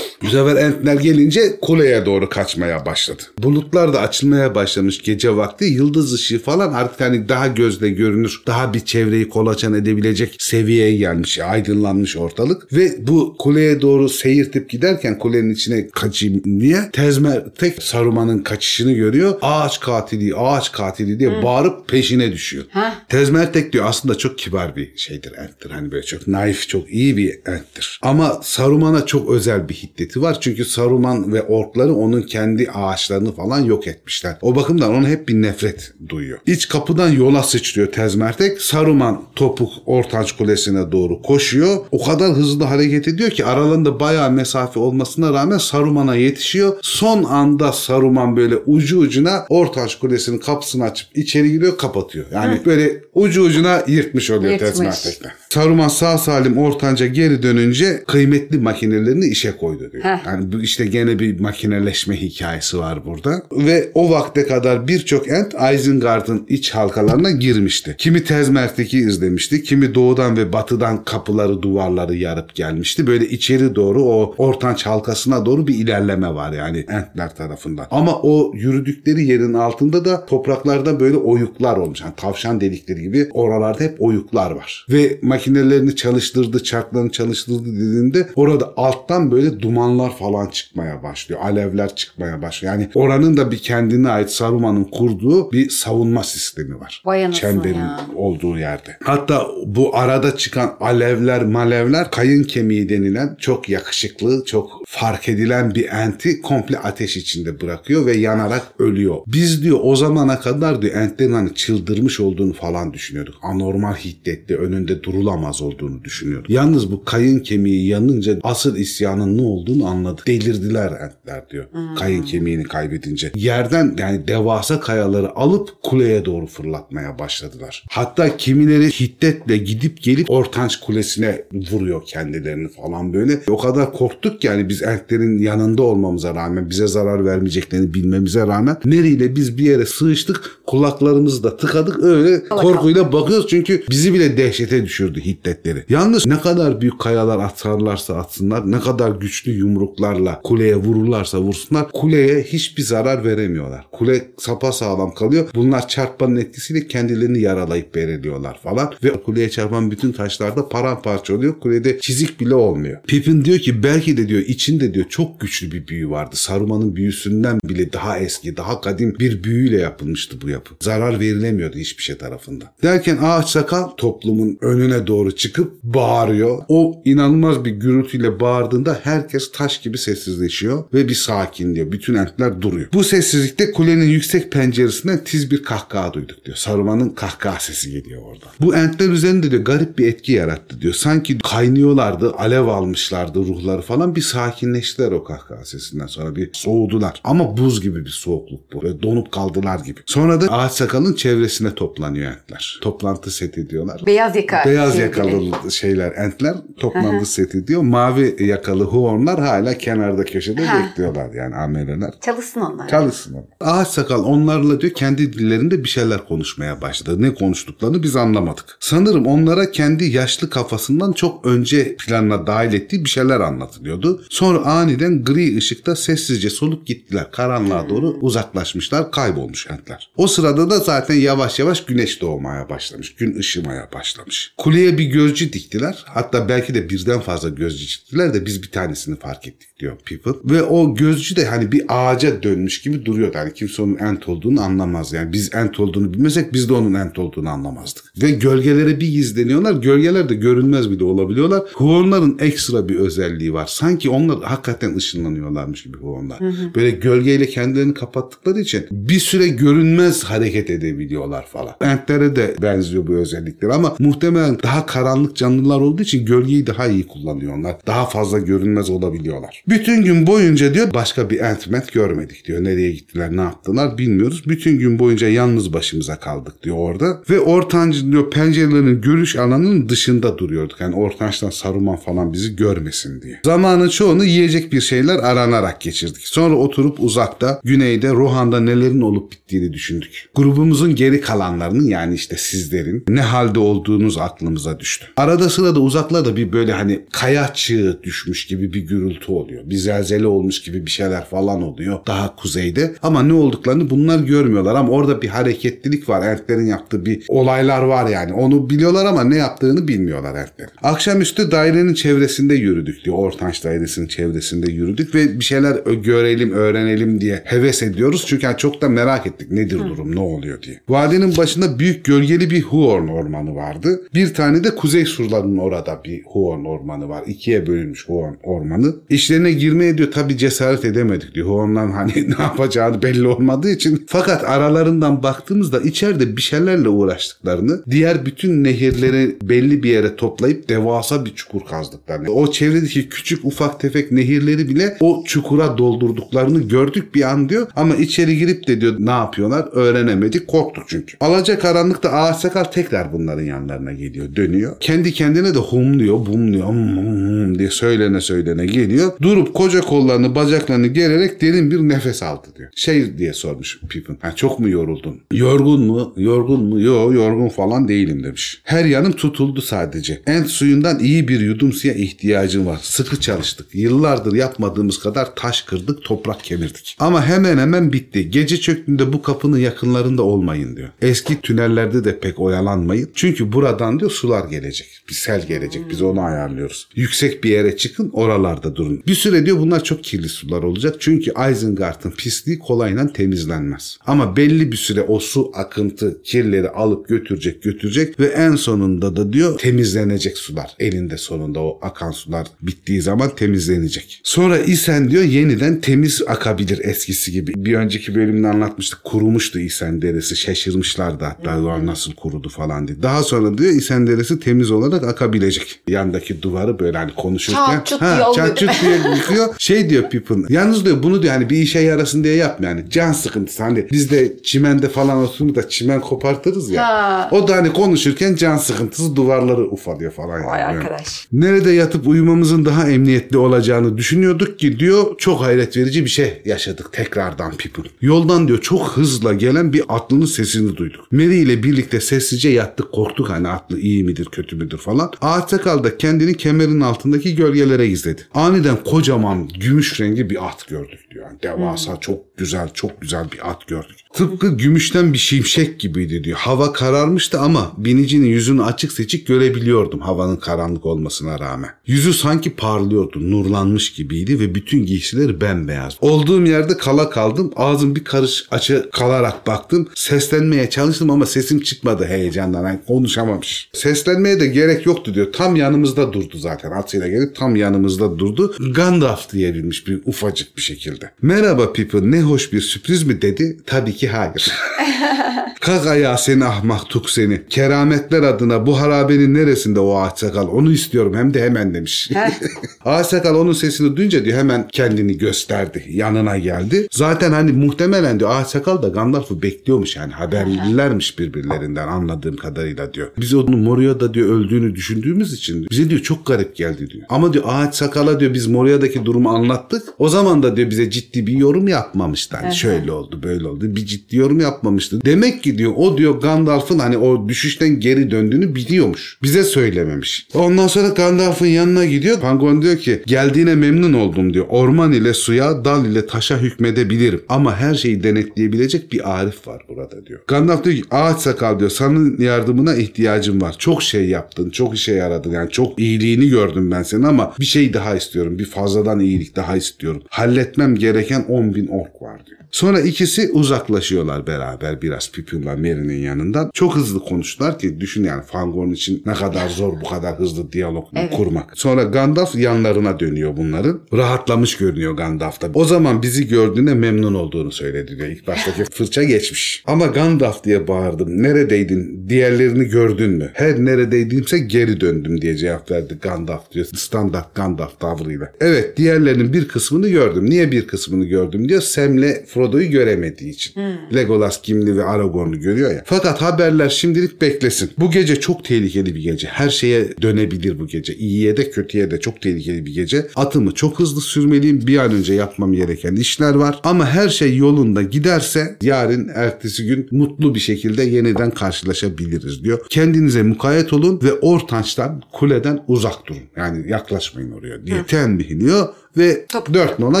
Bu sefer entler gelince kuleye doğru kaçmaya başladı. Bulutlar da açılmaya başlamış gece vakti. Yıldız ışığı falan artık hani daha gözle görünür, daha bir çevreyi kolaçan edebilecek seviyeye gelmiş, aydınlanmış ortalık. Ve bu kuleye doğru seyirtip giderken kulenin içine kaçayım diye Tezmer tek Saruman'ın kaçışını görüyor. Ağaç katili, ağaç katili diye bağırıp peşine düşüyor. Heh. Tezmertek diyor aslında çok kibar bir şeydir enttir. Hani böyle çok naif, çok iyi bir enttir. Ama Saruman'a çok özel bir hiddeti var. Çünkü Saruman ve orkları onun kendi ağaçlarını falan yok etmişler. O bakımdan ona hep bir nefret duyuyor. İç kapıdan yola sıçrıyor Tezmertek. Saruman topuk Ortanç Kulesi'ne doğru koşuyor. O kadar hızlı hareket ediyor ki aralarında bayağı mesafe olmasına rağmen Saruman'a yetişiyor. Son anda Saruman böyle ucu ucuna Ortanç Kulesi'nin kapısını açıp içeri giriyor kapatıyor. Yani böyle ucu ucuna yırtmış oluyor. Tezmertek'ten. Saruman sağ salim Ortanç'a geri dönünce kıymetli makinelerini işe koydu diyor. Heh. Yani bu işte gene bir makineleşme hikayesi var burada. Ve o vakte kadar birçok ent Isengard'ın iç halkalarına girmişti. Kimi Tezmertek'i izlemişti, kimi doğudan ve batıdan kapıları duvarları yarıp gelmişti. Böyle içeri doğru o Ortanç halkasına doğru bir ilerleme var yani entler tarafından. Ama o yürüdükleri yerin altında da topraklarda böyle oyuklar olmuş. Yani tavşan delikleri gibi oralarda hep oyuklar var. Ve makinelerini çalıştırdı, çarklarını çalıştırdı dediğinde orada alttan böyle dumanlar falan çıkmaya başlıyor. Alevler çıkmaya başlıyor. Yani oranın da bir kendine ait Saruman'ın kurduğu bir savunma sistemi var. Vay Çemberin ya. olduğu yerde. Hatta bu arada çıkan alevler malevler kayın kemiği denilen çok yakışıklı, çok fark edilen bir enti komple ateş içinde bırakıyor ve yanarak ölüyor. Biz diyor o zamana kadar diyor entlerin hani çıldırmış olduğunu falan düşünüyorduk. Anormal hiddetli önünde durulamaz olduğunu düşünüyorduk. Yalnız bu kayın kemiği yanınca asıl isyanın ne olduğunu anladık. Delirdiler entler diyor. Kayın kemiğini kaybedince. Yerden yani devasa kayaları alıp kuleye doğru fırlatmaya başladılar. Hatta kimileri hiddetle gidip gelip Ortanç Kulesi'ne vuruyor kendilerini falan böyle. O kadar korktuk ki yani biz entlerin yanında olmamıza rağmen bize zarar vermeyeceklerini bilmemiz bilmemize rağmen nereyle biz bir yere sığıştık kulaklarımızı da tıkadık öyle korkuyla bakıyoruz çünkü bizi bile dehşete düşürdü hiddetleri. Yalnız ne kadar büyük kayalar atarlarsa atsınlar ne kadar güçlü yumruklarla kuleye vururlarsa vursunlar kuleye hiçbir zarar veremiyorlar. Kule sapa sağlam kalıyor. Bunlar çarpmanın etkisiyle kendilerini yaralayıp bereliyorlar falan ve kuleye çarpan bütün taşlar da paramparça oluyor. Kulede çizik bile olmuyor. Pippin diyor ki belki de diyor içinde diyor çok güçlü bir büyü vardı. Saruman'ın büyüsünden bile daha eski, daha kadim bir büyüyle yapılmıştı bu yapı. Zarar verilemiyordu hiçbir şey tarafından. Derken ağaç sakal toplumun önüne doğru çıkıp bağırıyor. O inanılmaz bir gürültüyle bağırdığında herkes taş gibi sessizleşiyor ve bir sakin diyor. Bütün entler duruyor. Bu sessizlikte kulenin yüksek penceresinden tiz bir kahkaha duyduk diyor. Saruman'ın kahkaha sesi geliyor orada. Bu entler üzerinde diyor garip bir etki yarattı diyor. Sanki kaynıyorlardı, alev almışlardı ruhları falan. Bir sakinleştiler o kahkaha sesinden sonra bir soğudular. Ama buz gibi bir soğukluk bu. Böyle donup kaldılar gibi. Sonra da ağaç sakalın çevresine toplanıyor entler. Toplantı set ediyorlar. Beyaz yaka. Beyaz yakalı şeyler entler toplantı set ediyor. Mavi yakalı huonlar hala kenarda köşede Ha. bekliyorlar yani ameleler. Çalışsın onlar. Çalışsın. o. Ağaç sakal onlarla diyor kendi dillerinde bir şeyler konuşmaya başladı. Ne konuştuklarını biz anlamadık. Sanırım onlara kendi yaşlı kafasından çok önce planına dahil ettiği bir şeyler anlatılıyordu. Sonra aniden gri ışıkta sessizce solup gittiler. Karanlığa doğru uzaklaşmışlar, kaybolmuş entler. O sırada da zaten yavaş yavaş güneş doğmaya başlamış. Gün ışımaya başlamış. Kuleye bir gözcü diktiler. Hatta belki de birden fazla gözcü diktiler de biz bir tanesini fark ettik diyor Pippin. Ve o gözcü de hani bir ağaca dönmüş gibi duruyordu. Hani kimse onun ent olduğunu anlamaz. Yani biz ent olduğunu bilmesek biz de onun ent olduğunu anlamazdık. Ve gölgelere bir gizleniyorlar. Gölgeler de görünmez bile olabiliyorlar. Huonların ekstra bir özelliği var. Sanki onlar hakikaten ışınlanıyorlarmış gibi Huonlar. Böyle gölgeyle kendilerini kapattıkları için bir süre görünmez hareket edebiliyorlar falan. Entlere de benziyor bu özellikler ama muhtemelen daha karanlık canlılar olduğu için gölgeyi daha iyi kullanıyorlar. Daha fazla görünmez olabiliyorlar. Bütün gün boyunca diyor başka bir entment görmedik diyor. Nereye gittiler ne yaptılar bilmiyoruz. Bütün gün boyunca yalnız başımıza kaldık diyor orada. Ve ortancı diyor pencerelerin görüş alanının dışında duruyorduk. Yani ortançtan Saruman falan bizi görmesin diye. Zamanın çoğunu yiyecek bir şeyler aranarak geçirdik. Sonra oturup uzakta güneyde Rohan'da nelerin olup bittiğini düşündük. Grubumuzun geri kalanlarının yani işte sizlerin ne halde olduğunuz aklımıza düştü. Arada sırada uzaklarda bir böyle hani kaya çığı düşmüş gibi bir gürültü oluyor. Bir zelzele olmuş gibi bir şeyler falan oluyor daha kuzeyde. Ama ne olduklarını bunlar görmüyorlar ama orada bir hareketlilik var. Entlerin yaptığı bir olaylar var yani. Onu biliyorlar ama ne yaptığını bilmiyorlar entlerin. Akşamüstü dairenin çevresinde yürüdük diyor. Ortanç dairesinin çevresinde yürüdük ve bir şeyler görelim, öğrenelim diye heves ediyoruz. Çünkü yani çok da merak ettik nedir durum, ne oluyor diye. Vadinin başında büyük gölgeli bir Huorn ormanı vardı. Bir tane de kuzey surlarının orada bir Huorn ormanı var. İkiye bölünmüş Huorn ormanı. İşlerine girmeye diyor tabi cesaret edemedik diyor. Huorn'dan hani ne yapacağını belli olmadığı için. Fakat aralarından baktığımızda içeride bir şeylerle uğraştıklarını, diğer bütün nehirleri belli bir yere toplayıp devasa bir çukur kazdıklarını. O çevredeki küçük ufak tefek nehirleri bile o çukura doldurduklarını gördük bir an diyor. Ama içeri girip de diyor ne yapıyorlar öğrenemedik korktuk çünkü. Alaca karanlıkta ağaç sakal tekrar bunların yanlarına geliyor dönüyor. Kendi kendine de humluyor bumluyor hum, hum, diye söylene söylene geliyor. Durup koca kollarını bacaklarını gererek derin bir nefes aldı diyor. Şey diye sormuş Pippin. Ha, çok mu yoruldun? Yorgun mu? Yorgun mu? Yo yorgun falan değilim demiş. Her yanım tutuldu sadece. Ent suyundan iyi bir yudum suya ihtiyacım var. Sıkı çalıştık. Yıllardır yapmadığımız kadar taş kırdık, toprak kemirdik. Ama hemen hemen bitti. Gece çöktüğünde bu kapının yakınlarında olmayın diyor. Eski tünellerde de pek oyalanmayın. Çünkü buradan diyor sular gelecek. Bir sel gelecek. Biz onu ayarlıyoruz. Yüksek bir yere çıkın oralarda durun. Bir süre diyor bunlar çok kirli sular olacak. Çünkü Isengard'ın pisliği kolayla temizlenmez. Ama belli bir süre o su akıntı kirleri alıp götürecek götürecek ve en sonunda da diyor temizlenecek sular. Elinde sonunda o akan sular bittiği zaman temizlenecek. Sonra isen diyor yeniden temiz akabilir eskisi gibi. Bir önceki bölümde anlatmıştık. Kurumuştu İsen deresi. Şaşırmışlardı hatta "Ulan nasıl kurudu falan diye. Daha sonra diyor İsen deresi temiz olarak akabilecek. Yandaki duvarı böyle hani konuşurken Çat çut diye oluyor çat çut diye yıkıyor. Şey diyor Pippin. Yalnız diyor bunu diyor hani bir işe yarasın diye yapma yani. Can sıkıntısı. Hani biz de çimende falan oturup da çimen kopartırız ya. Ha. O da hani konuşurken can sıkıntısı duvarları ufalıyor falan. Vay yani. arkadaş. Nerede yatıp uyumamızın daha emniyetli olacağını düşünüyorduk ki diyor çok hayret verici bir şey yaşadık tekrardan Pippin. Yoldan diyor çok hızla gelen bir atlının sesini duyduk. Mary ile birlikte sessizce yattık korktuk hani atlı iyi midir kötü müdür falan. Ağaç sakal da kendini kemerin altındaki gölgelere gizledi. Aniden kocaman gümüş rengi bir at gördük diyor. Yani devasa çok güzel çok güzel bir at gördük. Tıpkı gümüşten bir şimşek gibiydi diyor. Hava kararmıştı ama binicinin yüzünü açık seçik görebiliyordum havanın karanlık olmasına rağmen. Yüzü sanki parlıyordu, nurlanmış gibiydi ve bütün giysileri bembeyaz. Olduğum yerde kala kaldım. Ağzım bir karış açı kalarak baktım. Seslenmeye çalıştım ama sesim çıkmadı heyecandan. Yani konuşamamış. Seslenmeye de gerek yoktu diyor. Tam yanımızda durdu zaten. Atıyla gelip tam yanımızda durdu. Gandalf diyebilmiş bir ufacık bir şekilde. Merhaba Pippin ne hoş bir sürpriz mi dedi. Tabii ki hayır. Kalk ayağa seni ahmak tuk seni. Kerametler adına bu harabenin neresinde o ağaç sakal onu istiyorum hem de hemen demiş. ağaç sakal onun sesini duyunca diyor hemen kendini gösterdi. Yanına geldi. Zaten hani muhtemelen diyor ağaç sakal da Gandalf'ı bekliyormuş yani haberlilermiş birbirlerinden anladığım kadarıyla diyor. Biz onun Moria'da diyor öldüğünü düşündüğümüz için bize diyor çok garip geldi diyor. Ama diyor ağaç sakala diyor biz Moria'daki durumu anlattık. O zaman da diyor bize ciddi bir yorum yapmamıştı. Hani şöyle oldu böyle oldu bir ciddi yorum yapmamıştı. Demek ki diyor o diyor Gandalf'ın hani o düşüşten geri döndüğünü biliyormuş. Bize söylememiş. Ondan sonra Gandalf'ın yanına gidiyor. Pangolin diyor ki geldiğine memnun oldum diyor. Orman ile suya, dal ile taşa hükmedebilirim. Ama her şeyi denetleyebilecek bir Arif var burada diyor. Gandalf diyor ki ağaç sakal diyor senin yardımına ihtiyacım var. Çok şey yaptın, çok işe yaradın. Yani çok iyiliğini gördüm ben senin ama bir şey daha istiyorum. Bir fazladan iyilik daha istiyorum. Halletmem gereken 10 bin ork var diyor. Sonra ikisi uzaklaşıyorlar beraber biraz Pippin'le Merry'nin yanından. Çok hızlı konuştular ki düşün yani Fangorn için ne kadar zor bu kadar hızlı diyalog Evet. kurmak. Sonra Gandalf yanlarına dönüyor bunların. Rahatlamış görünüyor Gandalf da. O zaman bizi gördüğüne memnun olduğunu söyledi diyor. İlk baştaki fırça geçmiş. Ama Gandalf diye bağırdım. Neredeydin? Diğerlerini gördün mü? Her neredeydimse geri döndüm diye cevap verdi Gandalf diyor. Standart Gandalf tavrıyla. Evet diğerlerinin bir kısmını gördüm. Niye bir kısmını gördüm diyor. Sam'le Frodo'yu göremediği için. Legolas, Gimli ve Aragorn'u görüyor ya. Fakat haberler şimdilik beklesin. Bu gece çok tehlikeli bir gece. Her şeye dönebilir bu gece. İyiye de kötüye de çok tehlikeli bir gece. Atımı çok hızlı sürmeliyim. Bir an önce yapmam gereken işler var. Ama her şey yolunda giderse yarın ertesi gün mutlu bir şekilde yeniden karşılaşabiliriz diyor. Kendinize mukayyet olun ve ortançtan kuleden uzak durun. Yani yaklaşmayın oraya diye tembihliyor ve Top. dört nola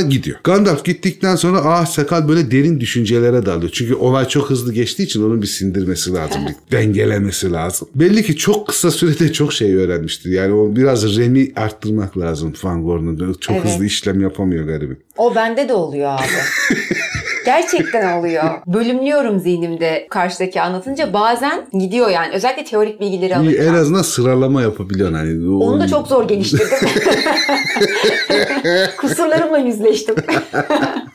gidiyor. Gandalf gittikten sonra ağaç sakal böyle derin düşüncelere dalıyor. Çünkü olay çok hızlı geçtiği için onun bir sindirmesi lazım. bir dengelemesi lazım. Belli ki çok kısa sürede çok şey öğrenmiştir. Yani o biraz remi arttırmak lazım Fangorn'un. Çok Evet. hızlı işlem yapamıyor garibim. O bende de oluyor abi. Gerçekten oluyor. Bölümlüyorum zihnimde karşıdaki anlatınca bazen gidiyor yani. Özellikle teorik bilgileri alırken. en azından sıralama yapabiliyorsun. Hani o- Onu da çok zor geliştirdim. Kusurlarımla yüzleştim.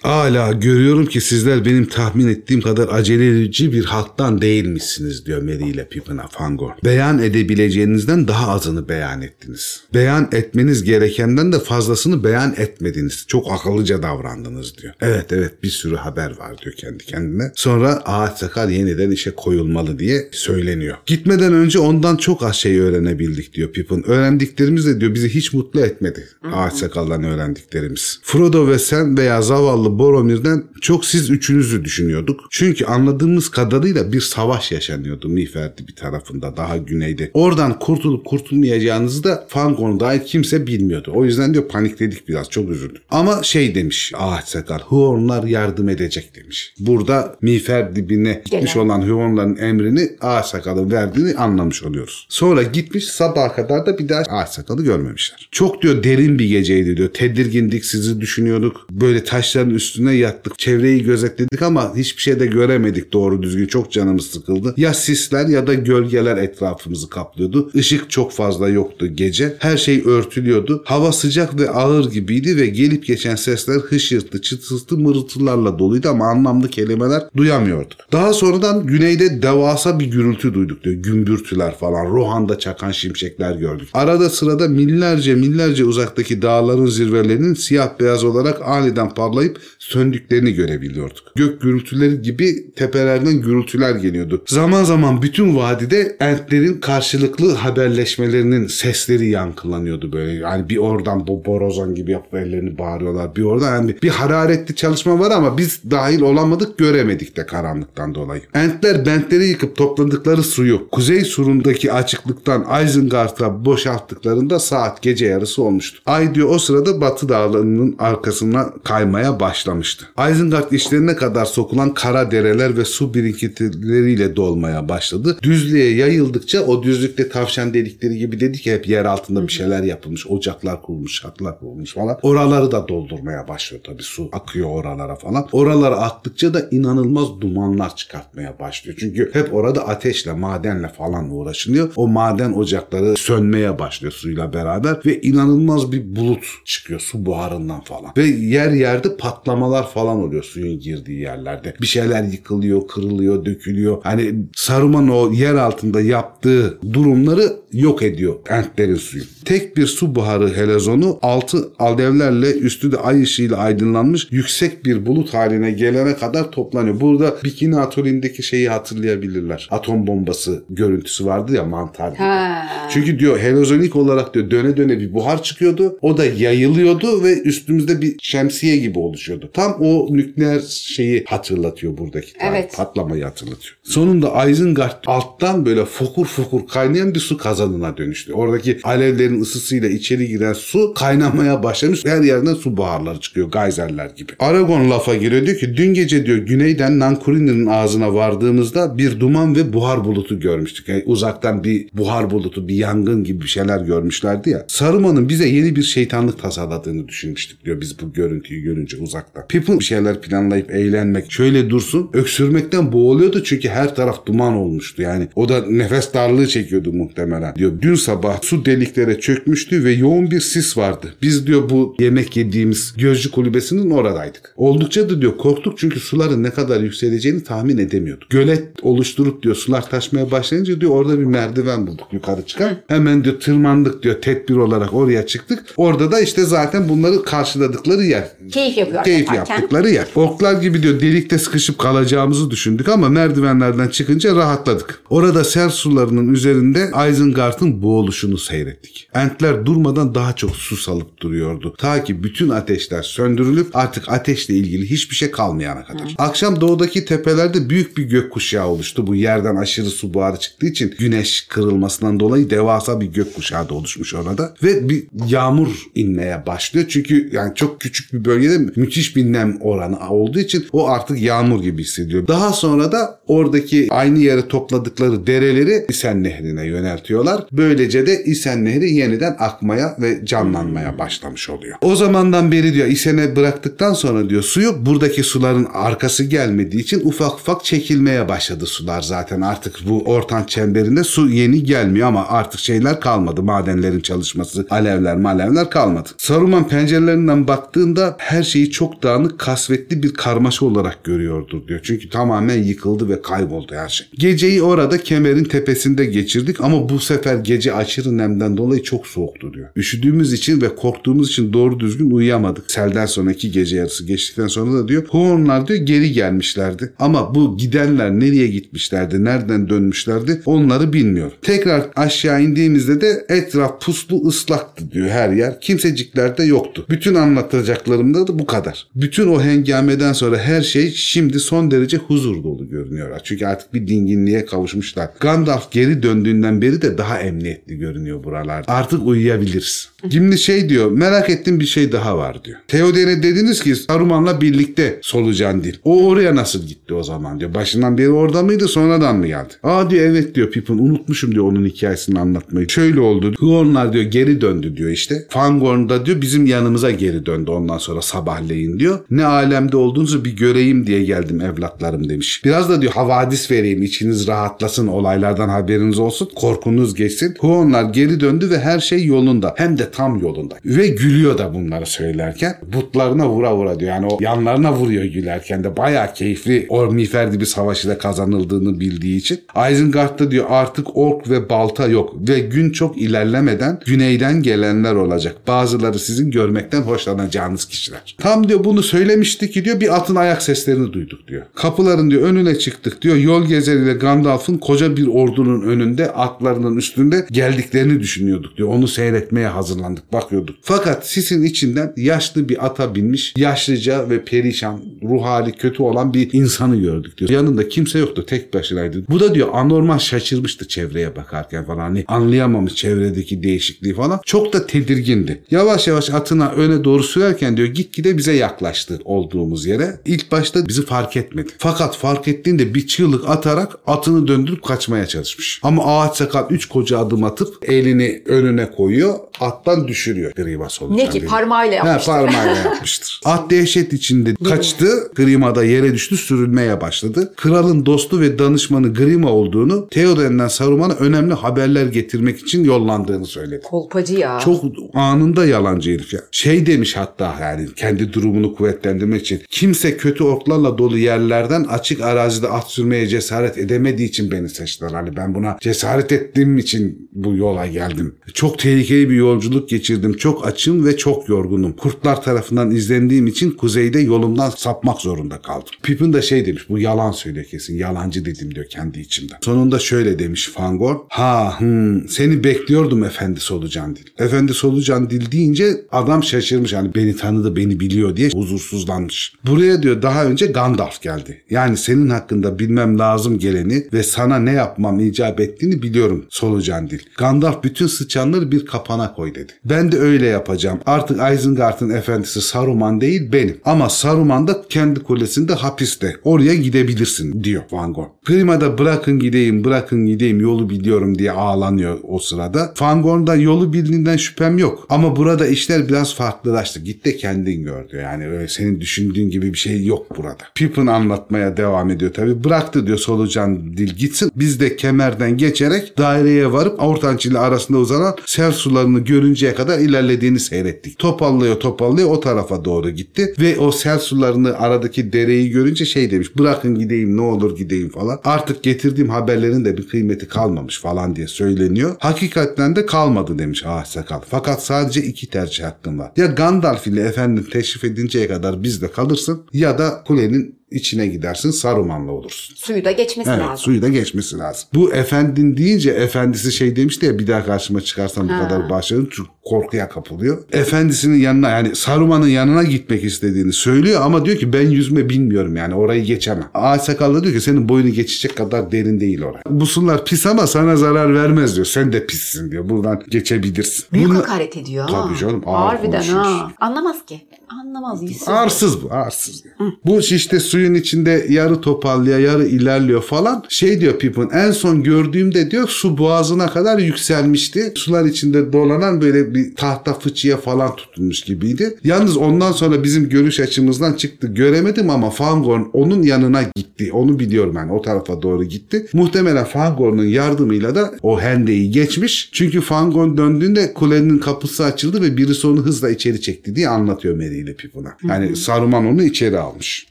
Hala görüyorum ki sizler benim tahmin ettiğim kadar aceleci bir halktan değilmişsiniz diyor Merry ile Pippin'a Fangorn. Beyan edebileceğinizden daha azını beyan ettiniz. Beyan etmeniz gerekenden de fazlasını beyan etmediniz. Çok akıllıca davrandınız diyor. Evet evet bir sürü haber var diyor kendi kendine. Sonra ağaç sakal yeniden işe koyulmalı diye söyleniyor. Gitmeden önce ondan çok az şey öğrenebildik diyor Pippin. Öğrendiklerimiz de diyor bizi hiç mutlu etmedi. Ağaç sakaldan öğrendiklerimiz. Frodo ve sen veya zavallı Boromir'den çok siz üçünüzü düşünüyorduk. Çünkü anladığımız kadarıyla bir savaş yaşanıyordu Miğferdi bir tarafında daha güneyde. Oradan kurtulup kurtulmayacağınızı da Fangorn dahil kimse bilmiyordu. O yüzden diyor panikledik biraz çok üzüldük. Ama şey demiş ağaç sakal Huornlar yardım edecek demiş. Burada Miğfer dibine gitmiş Gelen. olan Huornların emrini ağaç sakalın verdiğini anlamış oluyoruz. Sonra gitmiş sabaha kadar da bir daha ağaç sakalı görmemişler. Çok diyor derin bir geceydi diyor. Tedirgindik sizi düşünüyorduk. Böyle taşların üstüne yattık. çevreyi gözetledik ama hiçbir şey de göremedik doğru düzgün. Çok canımız sıkıldı. Ya sisler ya da gölgeler etrafımızı kaplıyordu. Işık çok fazla yoktu gece. Her şey örtülüyordu. Hava sıcak ve ağır gibiydi ve gelip geçen sesler hışırtı, çıtırtı, mırıltılarla doluydu ama anlamlı kelimeler duyamıyorduk. Daha sonradan güneyde devasa bir gürültü duyduk diyor. Gümbürtüler falan. Rohan'da çakan şimşekler gördük. Arada sırada millerce millerce uzaktaki dağların zirvelerinin siyah beyaz olarak aniden parlayıp söndüklerini görebiliyorduk. Gök gürültüleri gibi tepelerden gürültüler geliyordu. Zaman zaman bütün vadide entlerin karşılıklı haberleşmelerinin sesleri yankılanıyordu böyle. Yani bir oradan bu borazan gibi yapıp ellerini bağırıyorlar. Bir orada yani bir hararetli çalışma var ama biz dahil olamadık göremedik de karanlıktan dolayı. Entler bentleri yıkıp topladıkları suyu kuzey surundaki açıklıktan Isengard'a boşalttıklarında saat gece yarısı olmuştu. Ay diyor o sırada batı dağlarının arkasına kaymaya başlamıştı. Isengard işlerine kadar sokulan kara dereler ve su birikintileriyle dolmaya başladı. Düzlüğe yayıldıkça o düzlükte tavşan delikleri gibi dedik ya hep yer altında bir şeyler yapılmış. Ocaklar kurulmuş, şatlar kurulmuş falan. Oraları da doldurmaya başlıyor tabii su akıyor oralara falan. Oralara aktıkça da inanılmaz dumanlar çıkartmaya başlıyor. Çünkü hep orada ateşle, madenle falan uğraşılıyor. O maden ocakları sönmeye başlıyor suyla beraber ve inanılmaz bir bulut çıkıyor su buharından falan. Ve yer yerde patlamalar falan oluyor suyun girdiği yerlerde. Bir şeyler yıkılıyor, kırılıyor, dökülüyor. Hani Saruman o yer altında yaptığı durumları yok ediyor entlerin suyu. Tek bir su buharı helezonu altı alevlerle üstü de ay ışığıyla aydınlanmış yüksek bir bulut haline gelene kadar toplanıyor. Burada Bikini Atolü'ndeki şeyi hatırlayabilirler. Atom bombası görüntüsü vardı ya mantar gibi. Ha. Çünkü diyor helezonik olarak diyor döne döne bir buhar çıkıyordu. O da yayılıyordu ve üstümüzde bir şemsiye gibi oluşuyordu. Tam o nükleer şeyi hatırlatıyor buradaki tarih. Evet. Patlamayı hatırlatıyor. Sonunda Isengard alttan böyle fokur fokur kaynayan bir su kazanına dönüştü. Oradaki alevlerin ısısıyla içeri giren su kaynamaya başlamış. Her yerden su buharları çıkıyor gayzerler gibi. Aragon lafa giriyor diyor ki dün gece diyor güneyden Nankuri'nin ağzına vardığımızda bir duman ve buhar bulutu görmüştük. Yani uzaktan bir buhar bulutu, bir yangın gibi bir şeyler görmüşlerdi ya. Saruman'ın bize yeni bir şeytanlık tasarladığını düşünmüştük diyor biz bu görüntüyü görünce uzaktan. Pippin bir şeyler planlayıp eğlenmek şöyle dursun. Öksürmekten boğuluyordu çünkü her taraf duman olmuştu. Yani o da nefes darlığı çekiyordu muhtemelen. Diyor dün sabah su deliklere çökmüştü ve yoğun bir sis vardı. Biz diyor bu yemek yediğimiz gözcü kulübesinin oradaydık. Oldukça da diyor korktuk çünkü suların ne kadar yükseleceğini tahmin edemiyorduk. Gölet oluşturup diyor sular taşmaya başlayınca diyor orada bir merdiven bulduk yukarı çıkan. Hemen diyor tırmandık diyor tedbir olarak oraya çıktık. Orada da işte zaten bunları karşıladıkları yer. Keyif yapıyor Keyif yaparken. yaptıkları yer. Orklar gibi diyor delikte sıkışıp kalacağımızı düşündük ama merdivenlerden çıkınca rahatladık. Orada sel sularının üzerinde Isengard'ın boğuluşunu seyrettik. Entler durmadan daha çok su salıp duruyordu. Ta ki bütün ateşler söndürülüp artık ateşle ilgili hiçbir şey kalmayana kadar. Akşam doğudaki tepelerde büyük bir gökkuşağı oluştu. Bu yerden aşırı su buharı çıktığı için güneş kırılmasından dolayı devasa bir gökkuşağı da oluşmuş orada. Ve bir yağmur inmeye başlıyor. Çünkü yani çok küçük bir bölgede müthiş bir nem oranı olduğu için o artık yağmur gibi hissediyor. Daha sonra da oradaki aynı yere topladıkları dereleri İsen Nehri'ne yöneltiyorlar. Böylece de İsen Nehri yeniden akmaya ve canlanmaya başlamış oluyor. O zamandan beri diyor İsen'e bıraktıktan sonra diyor suyu buradaki suların arkası gelmediği için ufak ufak çekilmeye başladı sular zaten. Artık bu ortan çemberinde su yeni gelmiyor ama artık şeyler kalmadı. Madenlerin çalışması, alevler malevler kalmadı. Saruman pencerelerinden baktığında her şeyi çok dağınık, kasvetli bir karmaşa olarak görüyordur diyor. Çünkü tamamen yıkıldı ve kayboldu her şey. Geceyi orada kemerin tepesinde geçirdik ama bu sefer gece aşırı nemden dolayı çok soğuktu diyor. Üşüdüğümüz için ve korktuğumuz için doğru düzgün uyuyamadık. Selden sonraki gece yarısı geçtikten sonra da diyor Huonlar diyor geri gelmişlerdi. Ama bu gidenler nereye gitmişlerdi, nereden dönmüşlerdi onları bilmiyor. Tekrar aşağı indiğimizde de etraf puslu ıslaktı diyor her yer. Kimsecikler de yoktu. Bütün anlatacaklarımda da bu kadar. Bütün o hengameden sonra her şey şimdi son derece huzur dolu görünüyor. Çünkü artık bir dinginliğe kavuşmuşlar. Gandalf geri döndüğünden beri de daha emniyetli görünüyor buralarda. Artık uyuyabiliriz. Şimdi şey diyor merak ettiğim bir şey daha var diyor. Theoden'e dediniz ki Saruman'la birlikte solucan dil. O oraya nasıl gitti o zaman diyor. Başından beri orada mıydı sonradan mı geldi? Aa diyor evet diyor Pippin unutmuşum diyor onun hikayesini anlatmayı. Şöyle oldu. Huonlar diyor geri döndü diyor işte. Fangorn da diyor bizim yanımıza geri döndü ondan sonra sabahleyin diyor. Ne alemde olduğunuzu bir göreyim diye geldim evlatlarım demiş. Biraz da diyor havadis vereyim içiniz rahatlasın olaylardan haberiniz olsun korkunuz geçsin. Huonlar geri döndü ve her şey yolunda. Hem de tam yolunda. Ve gülüyor da bunları söylerken. Butlarına vura vura diyor. Yani o yanlarına vuruyor gülerken de bayağı keyifli Ormiferdi bir savaşıyla kazanıldığını bildiği için. Isengard diyor artık ork ve balta yok ve gün çok ilerlemeden güneyden gelenler olacak. Bazıları sizin görmekten hoşlanacağınız kişiler. Tam diyor bunu söylemiştik ki diyor bir atın ayak seslerini duyduk diyor. Kapıların diyor önüne çıktık diyor. Yol gezeriyle Gandalf'ın koca bir ordunun önünde atlarının üstünde geldiklerini düşünüyorduk diyor. Onu seyretmeye hazırlandık bakıyorduk. Fakat sisin içinden yaşlı bir ata binmiş yaşlıca ve perişan ruh hali kötü olan bir insanı gördük diyor. Yanında kimse yoktu tek başınaydı. Bu da diyor anormal şaşırmıştı çevreye bakarken falan. Hani anlayamamış çevredeki değişikliği falan. Çok da tedirgindi. Yavaş yavaş atına öne doğru sürerken diyor gitgide bize yaklaştı olduğumuz yere. İlk başta bizi fark etmedi. Fakat fark ettiğinde bir çığlık atarak atını döndürüp kaçmaya çalışmış. Ama ağaç sakal üç koca adım atıp elini önüne koyuyor. Attan düşürüyor Grima solucan. Ne ki parmağıyla yapmıştır. parmağıyla yapmıştır. At dehşet içinde kaçtı. Grima da yere düştü sürünmeye başladı. Kralın dostu ve danışmanı Grima olduğunu Theoden'den Saruman'a önemli haberler getirmek için yollandığını söyledi. Kolpacı ya. Çok anında yalancı herif ya. Şey demiş hatta yani kendi durumunu kuvvetlendirmek için. Kimse kötü orklarla dolu yerlerden açık arazide at sürmeye cesaret edemediği için beni seçtiler. Hani ben buna cesaret ettiğim için bu yola geldim. Çok tehlikeli bir yolculuk geçirdim. Çok açım ve çok yorgunum. Kurtlar tarafından izlendiğim için kuzeyde yolumdan sapmak zorunda kaldım. Pippin de şey demiş bu yalan söylüyor kesin. Yalancı dedim diyor kendi içimden. Sonunda şöyle demiş Fangor. Ha hmm, seni bekliyordum efendi solucan dil. Efendi solucan dil deyince adam şaşırmış. Hani beni tanıdı beni biliyor diye huzursuzlanmış. Buraya diyor daha önce Gandalf geldi. Yani senin hakkında bilmem lazım geleni ve sana ne yapmam icap ettiğini biliyorum solucan dil. Gandalf bütün sıçanları bir kapana koy dedi. Ben de öyle yapacağım. Artık Isengard'ın efendisi Saruman değil benim. Ama Saruman da kendi kulesinde hapiste. Oraya gidebilirsin diyor Van Gogh. Grima da bırakın gideyim bırakın gideyim yolu biliyorum diye ağlanıyor o sırada. Van Gogh'un da yolu bildiğinden şüphem yok. Ama burada işler biraz farklılaştı. Git de kendin gör diyor. Yani öyle senin düşündüğün gibi bir şey yok burada. Pippin anlatmaya devam ediyor tabii. Bıraktı diyor solucan dil gitsin. Biz de kemerden geçerek daireye varıp Ortanç ile arasında uzanan sel sularını görünceye kadar ilerlediğini seyrettik. Topallıyor topallıyor o tarafa doğru gitti ve o sel sularını aradaki dereyi görünce şey demiş bırakın gideyim ne olur gideyim falan. Artık getirdiğim haberlerin de bir kıymeti kalmamış falan diye söyleniyor. Hakikaten de kalmadı demiş ah sakal. Fakat sadece iki tercih hakkın var. Ya Gandalf ile efendim teşrif edinceye kadar bizde kalırsın ya da kulenin içine gidersin Saruman'la olursun. Suyu da geçmesi Evet lazım. suyu da geçmesi lazım. Bu efendin deyince efendisi şey demişti ya bir daha karşıma çıkarsan bu kadar başlarım çünkü korkuya kapılıyor. Efendisinin yanına yani Saruman'ın yanına gitmek istediğini söylüyor ama diyor ki ben yüzme bilmiyorum yani orayı geçemem. Ağaç sakallı diyor ki senin boyunu geçecek kadar derin değil orası. Bu sular pis ama sana zarar vermez diyor. Sen de pissin diyor. Buradan geçebilirsin. Büyük Bunla- hakaret ediyor. Tabii canım, ağır Harbiden ha. Anlamaz ki. Anlamaz. yüzsüz. Arsız bu arsız. Bu işte suyun içinde yarı topallıyor yarı ilerliyor falan. Şey diyor Pippin en son gördüğümde diyor su boğazına kadar yükselmişti. Sular içinde dolanan böyle bir tahta fıçıya falan tutulmuş gibiydi. Yalnız ondan sonra bizim görüş açımızdan çıktı. Göremedim ama Fangorn onun yanına gitti. Onu biliyorum yani o tarafa doğru gitti. Muhtemelen Fangorn'un yardımıyla da o hendeyi geçmiş. Çünkü Fangorn döndüğünde kulenin kapısı açıldı ve birisi onu hızla içeri çekti diye anlatıyor Merry ile Pippin'a. Yani Saruman onu içeri almış.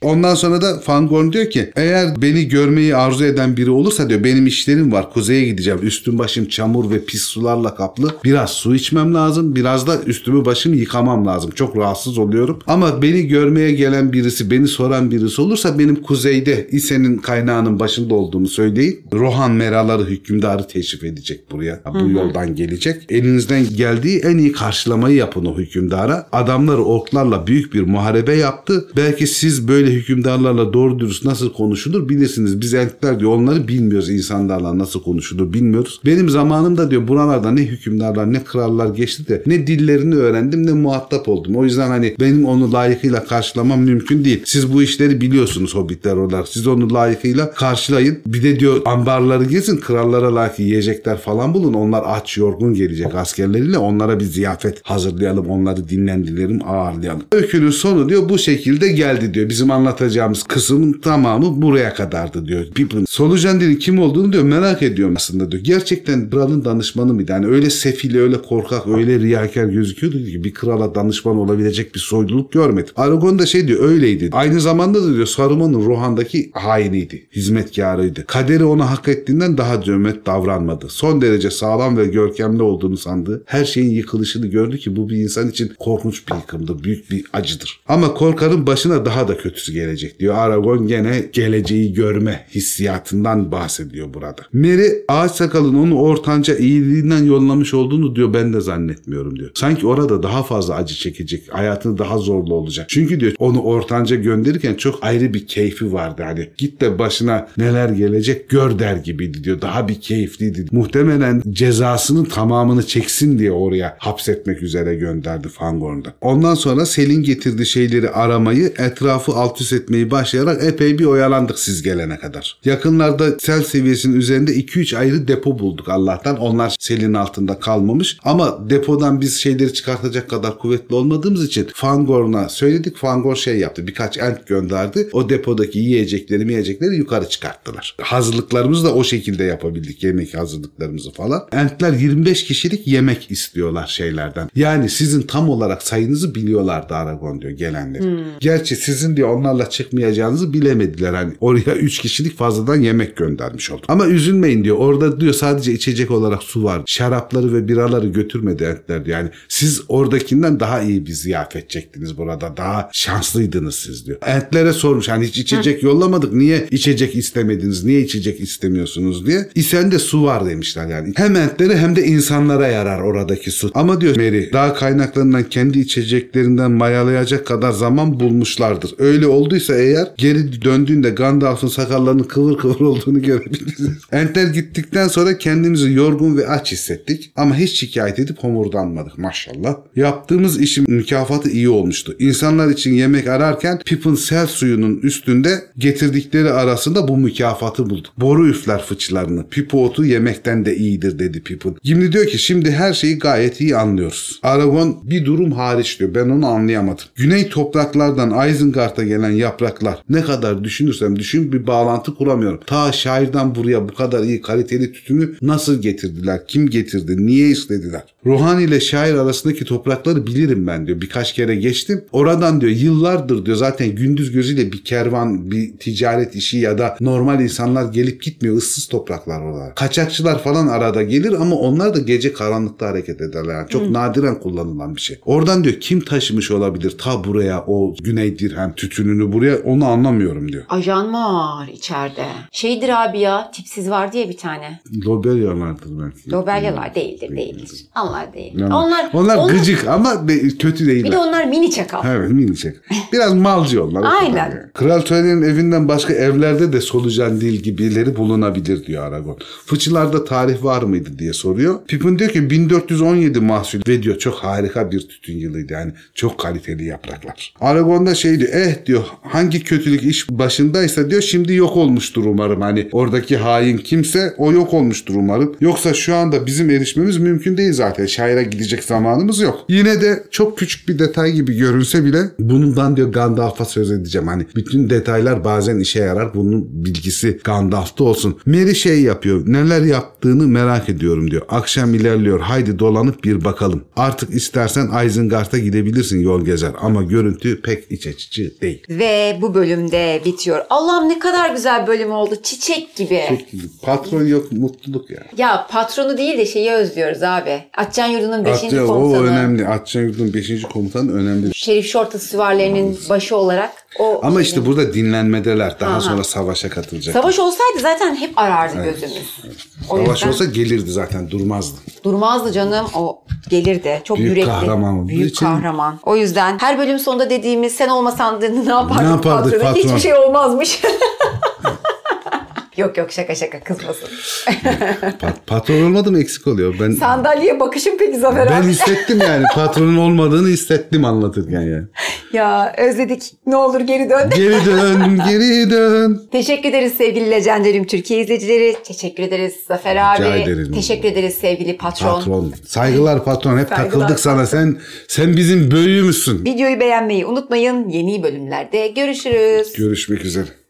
Ondan sonra da Fangorn diyor ki eğer beni görmeyi arzu eden biri olursa diyor benim işlerim var. Kuzeye gideceğim. Üstüm başım çamur ve pis sularla kaplı. Biraz su içmem lazım. Biraz da üstümü başımı yıkamam lazım. Çok rahatsız oluyorum. Ama beni görmeye gelen birisi, beni soran birisi olursa benim kuzeyde İse'nin kaynağının başında olduğumu söyleyin. Rohan meraları hükümdarı teşrif edecek buraya. Bu yoldan gelecek. Elinizden geldiği en iyi karşılamayı yapın o hükümdara. Adamları orklarla büyük bir muharebe yaptı. Belki siz böyle hükümdarlar insanlarla doğru dürüst nasıl konuşulur bilirsiniz. Biz elfler diyor onları bilmiyoruz insanlarla nasıl konuşulur bilmiyoruz. Benim zamanımda diyor buralarda ne hükümdarlar ne krallar geçti de ne dillerini öğrendim ne muhatap oldum. O yüzden hani benim onu layıkıyla karşılamam mümkün değil. Siz bu işleri biliyorsunuz hobbitler olarak. Siz onu layıkıyla karşılayın. Bir de diyor ambarları gezin krallara layık yiyecekler falan bulun. Onlar aç yorgun gelecek askerleriyle onlara bir ziyafet hazırlayalım. Onları dinlendirelim ağırlayalım. Öykünün sonu diyor bu şekilde geldi diyor. Bizim anlatacağımız kısmın tamamı buraya kadardı diyor. Pippin solucan dilin kim olduğunu diyor merak ediyorum aslında diyor. Gerçekten kralın danışmanı mıydı? Yani öyle sefil, öyle korkak, öyle riyakar gözüküyordu ki bir krala danışman olabilecek bir soyluluk görmedim. Aragon da şey diyor öyleydi. Aynı zamanda da diyor Saruman'ın Rohan'daki hainiydi. Hizmetkarıydı. Kaderi ona hak ettiğinden daha cömert davranmadı. Son derece sağlam ve görkemli olduğunu sandığı her şeyin yıkılışını gördü ki bu bir insan için korkunç bir yıkımdır. Büyük bir acıdır. Ama korkarın başına daha da kötüsü gelecek diyor. Aragon gene geleceği görme hissiyatından bahsediyor burada. Merry ağaç sakalın onu ortanca iyiliğinden yollamış olduğunu diyor ben de zannetmiyorum diyor. Sanki orada daha fazla acı çekecek. Hayatını daha zorlu olacak. Çünkü diyor onu ortanca gönderirken çok ayrı bir keyfi vardı. Hani git de başına neler gelecek gör der gibiydi diyor. Daha bir keyifliydi. Muhtemelen cezasının tamamını çeksin diye oraya hapsetmek üzere gönderdi Fangorn'da. Ondan sonra Selin getirdiği şeyleri aramayı, etrafı alt üst etmeyi başlayarak epey bir oyalandık siz gelene kadar. Yakınlarda sel seviyesinin üzerinde 2-3 ayrı depo bulduk Allah'tan. Onlar selin altında kalmamış. Ama depodan biz şeyleri çıkartacak kadar kuvvetli olmadığımız için Fangorn'a söyledik. Fangorn şey yaptı. Birkaç ent gönderdi. O depodaki yiyecekleri yiyecekleri yukarı çıkarttılar. Hazırlıklarımızı da o şekilde yapabildik. Yemek hazırlıklarımızı falan. Entler 25 kişilik yemek istiyorlar şeylerden. Yani sizin tam olarak sayınızı biliyorlardı Aragon diyor gelenler. Gerçi sizin diyor onlarla çıkmayacağınızı bilemediler. Hani oraya 3 kişilik fazladan yemek göndermiş olduk. Ama üzülmeyin diyor. Orada diyor sadece içecek olarak su var. Şarapları ve biraları götürmedi entler diyor. Yani siz oradakinden daha iyi bir ziyafet çektiniz burada. Daha şanslıydınız siz diyor. Entlere sormuş hani hiç içecek yollamadık. Niye içecek istemediniz? Niye içecek istemiyorsunuz diye. İsende su var demişler yani. Hem entlere hem de insanlara yarar oradaki su. Ama diyor Mary dağ kaynaklarından kendi içeceklerinden mayalayacak kadar zaman bulmuşlardır. Öyle olduysa eğer geri döndüğünde Gandalf'ın sakallarının kıvır kıvır olduğunu görebilirsiniz. Entler gittikten sonra kendimizi yorgun ve aç hissettik ama hiç şikayet edip homurdanmadık maşallah. Yaptığımız işin mükafatı iyi olmuştu. İnsanlar için yemek ararken Pippin sel suyunun üstünde getirdikleri arasında bu mükafatı bulduk. Boru üfler fıçılarını. Pipo otu yemekten de iyidir dedi Pippin. Gimli diyor ki şimdi her şeyi gayet iyi anlıyoruz. Aragon bir durum hariç diyor. Ben onu anlayamadım. Güney topraklardan Isengard'a gelen yapraklar ne kadar düşünürsem düşün bir bağlantı kuramıyorum. Ta şairden buraya bu kadar iyi kaliteli tütünü nasıl getirdiler? Kim getirdi? Niye istediler? Ruhani ile şair arasındaki toprakları bilirim ben diyor. Birkaç kere geçtim. Oradan diyor yıllardır diyor zaten gündüz gözüyle bir kervan, bir ticaret işi ya da normal insanlar gelip gitmiyor. ıssız topraklar oralar. Kaçakçılar falan arada gelir ama onlar da gece karanlıkta hareket ederler. Yani çok nadiren kullanılan bir şey. Oradan diyor kim taşımış olabilir ta buraya o Güney Dirhem tütününü buraya onu anlamıyorum diyor. Ajan var içeride. Şeydir abi ya tipsiz var diye bir tane. Lobelyalardır belki. Lobelyalar değildir değildir. Onlar değil. Yani Onlar, onlar, gıcık ama kötü değiller. Bir de onlar mini çakal. Evet minicik. Biraz malcı onlar. Aynen. yani. Kral Tony'nin evinden başka evlerde de solucan dil gibileri bulunabilir diyor Aragon. Fıçılarda tarih var mıydı diye soruyor. Pippin diyor ki 1417 mahsul ve diyor çok harika bir tütün yılıydı yani çok kaliteli yapraklar. Aragon da şey diyor eh diyor hangi kötülük iş başındaysa diyor şimdi yok olmuştur umarım hani oradaki hain kimse o yok olmuştur umarım. Yoksa şu anda bizim erişmemiz mümkün değil zaten şaire gidecek zamanımız yok. Yine de çok küçük bir detay gibi görünse bile bundan diyor Gandalf'a söz edeceğim. Hani bütün detaylar bazen işe yarar. Bunun bilgisi Gandalf'ta olsun. Merry şey yapıyor. Neler yaptığını merak ediyorum diyor. Akşam ilerliyor. Haydi dolanıp bir bakalım. Artık istersen Isengard'a gidebilirsin yol gezer. Ama görüntü pek iç açıcı değil. Ve bu bölümde bitiyor. Allah'ım ne kadar güzel bölüm oldu. Çiçek gibi. Patron yok mutluluk ya. Ya patronu değil de şeyi özlüyoruz abi. Atcan Yurdu'nun 5. Atça, o komutanı. önemli. Atça Yurdu'nun 5. komutanı önemli. Şerif Şorta süvarilerinin başı olarak O Ama işte burada dinlenmedeler. Daha Aha. sonra savaşa katılacak. Savaş olsaydı zaten hep arardı gözümüz. O Savaş yüzden olsa gelirdi zaten durmazdı. durmazdı canım. O gelirdi. Çok Büyük yürekli. kahraman Büyük için- kahraman. O yüzden her bölüm sonunda dediğimiz sen olmasan ne yapardık, Ne yapardık patron? Hiçbir şey olmazmış. yok yok şaka şaka kızmasın. Pat- patron olmadı mı eksik oluyor. Ben Sandalyeye bakışın peki Zafer ben abi. hissettim yani. Patronun olmadığını hissettim anlatırken yani. Ya özledik. Ne olur geri dön. Geri dön, geri dön. Teşekkür ederiz sevgili Legendary'im Türkiye izleyicileri. Teşekkür ederiz Zafer abi. Rica ederim. Teşekkür ederiz sevgili patron. Patron. Saygılar patron. Hep Saygılar takıldık sana. Sen sen bizim büyüğümüzsün. Videoyu beğenmeyi unutmayın. Yeni bölümlerde görüşürüz. Görüşmek üzere.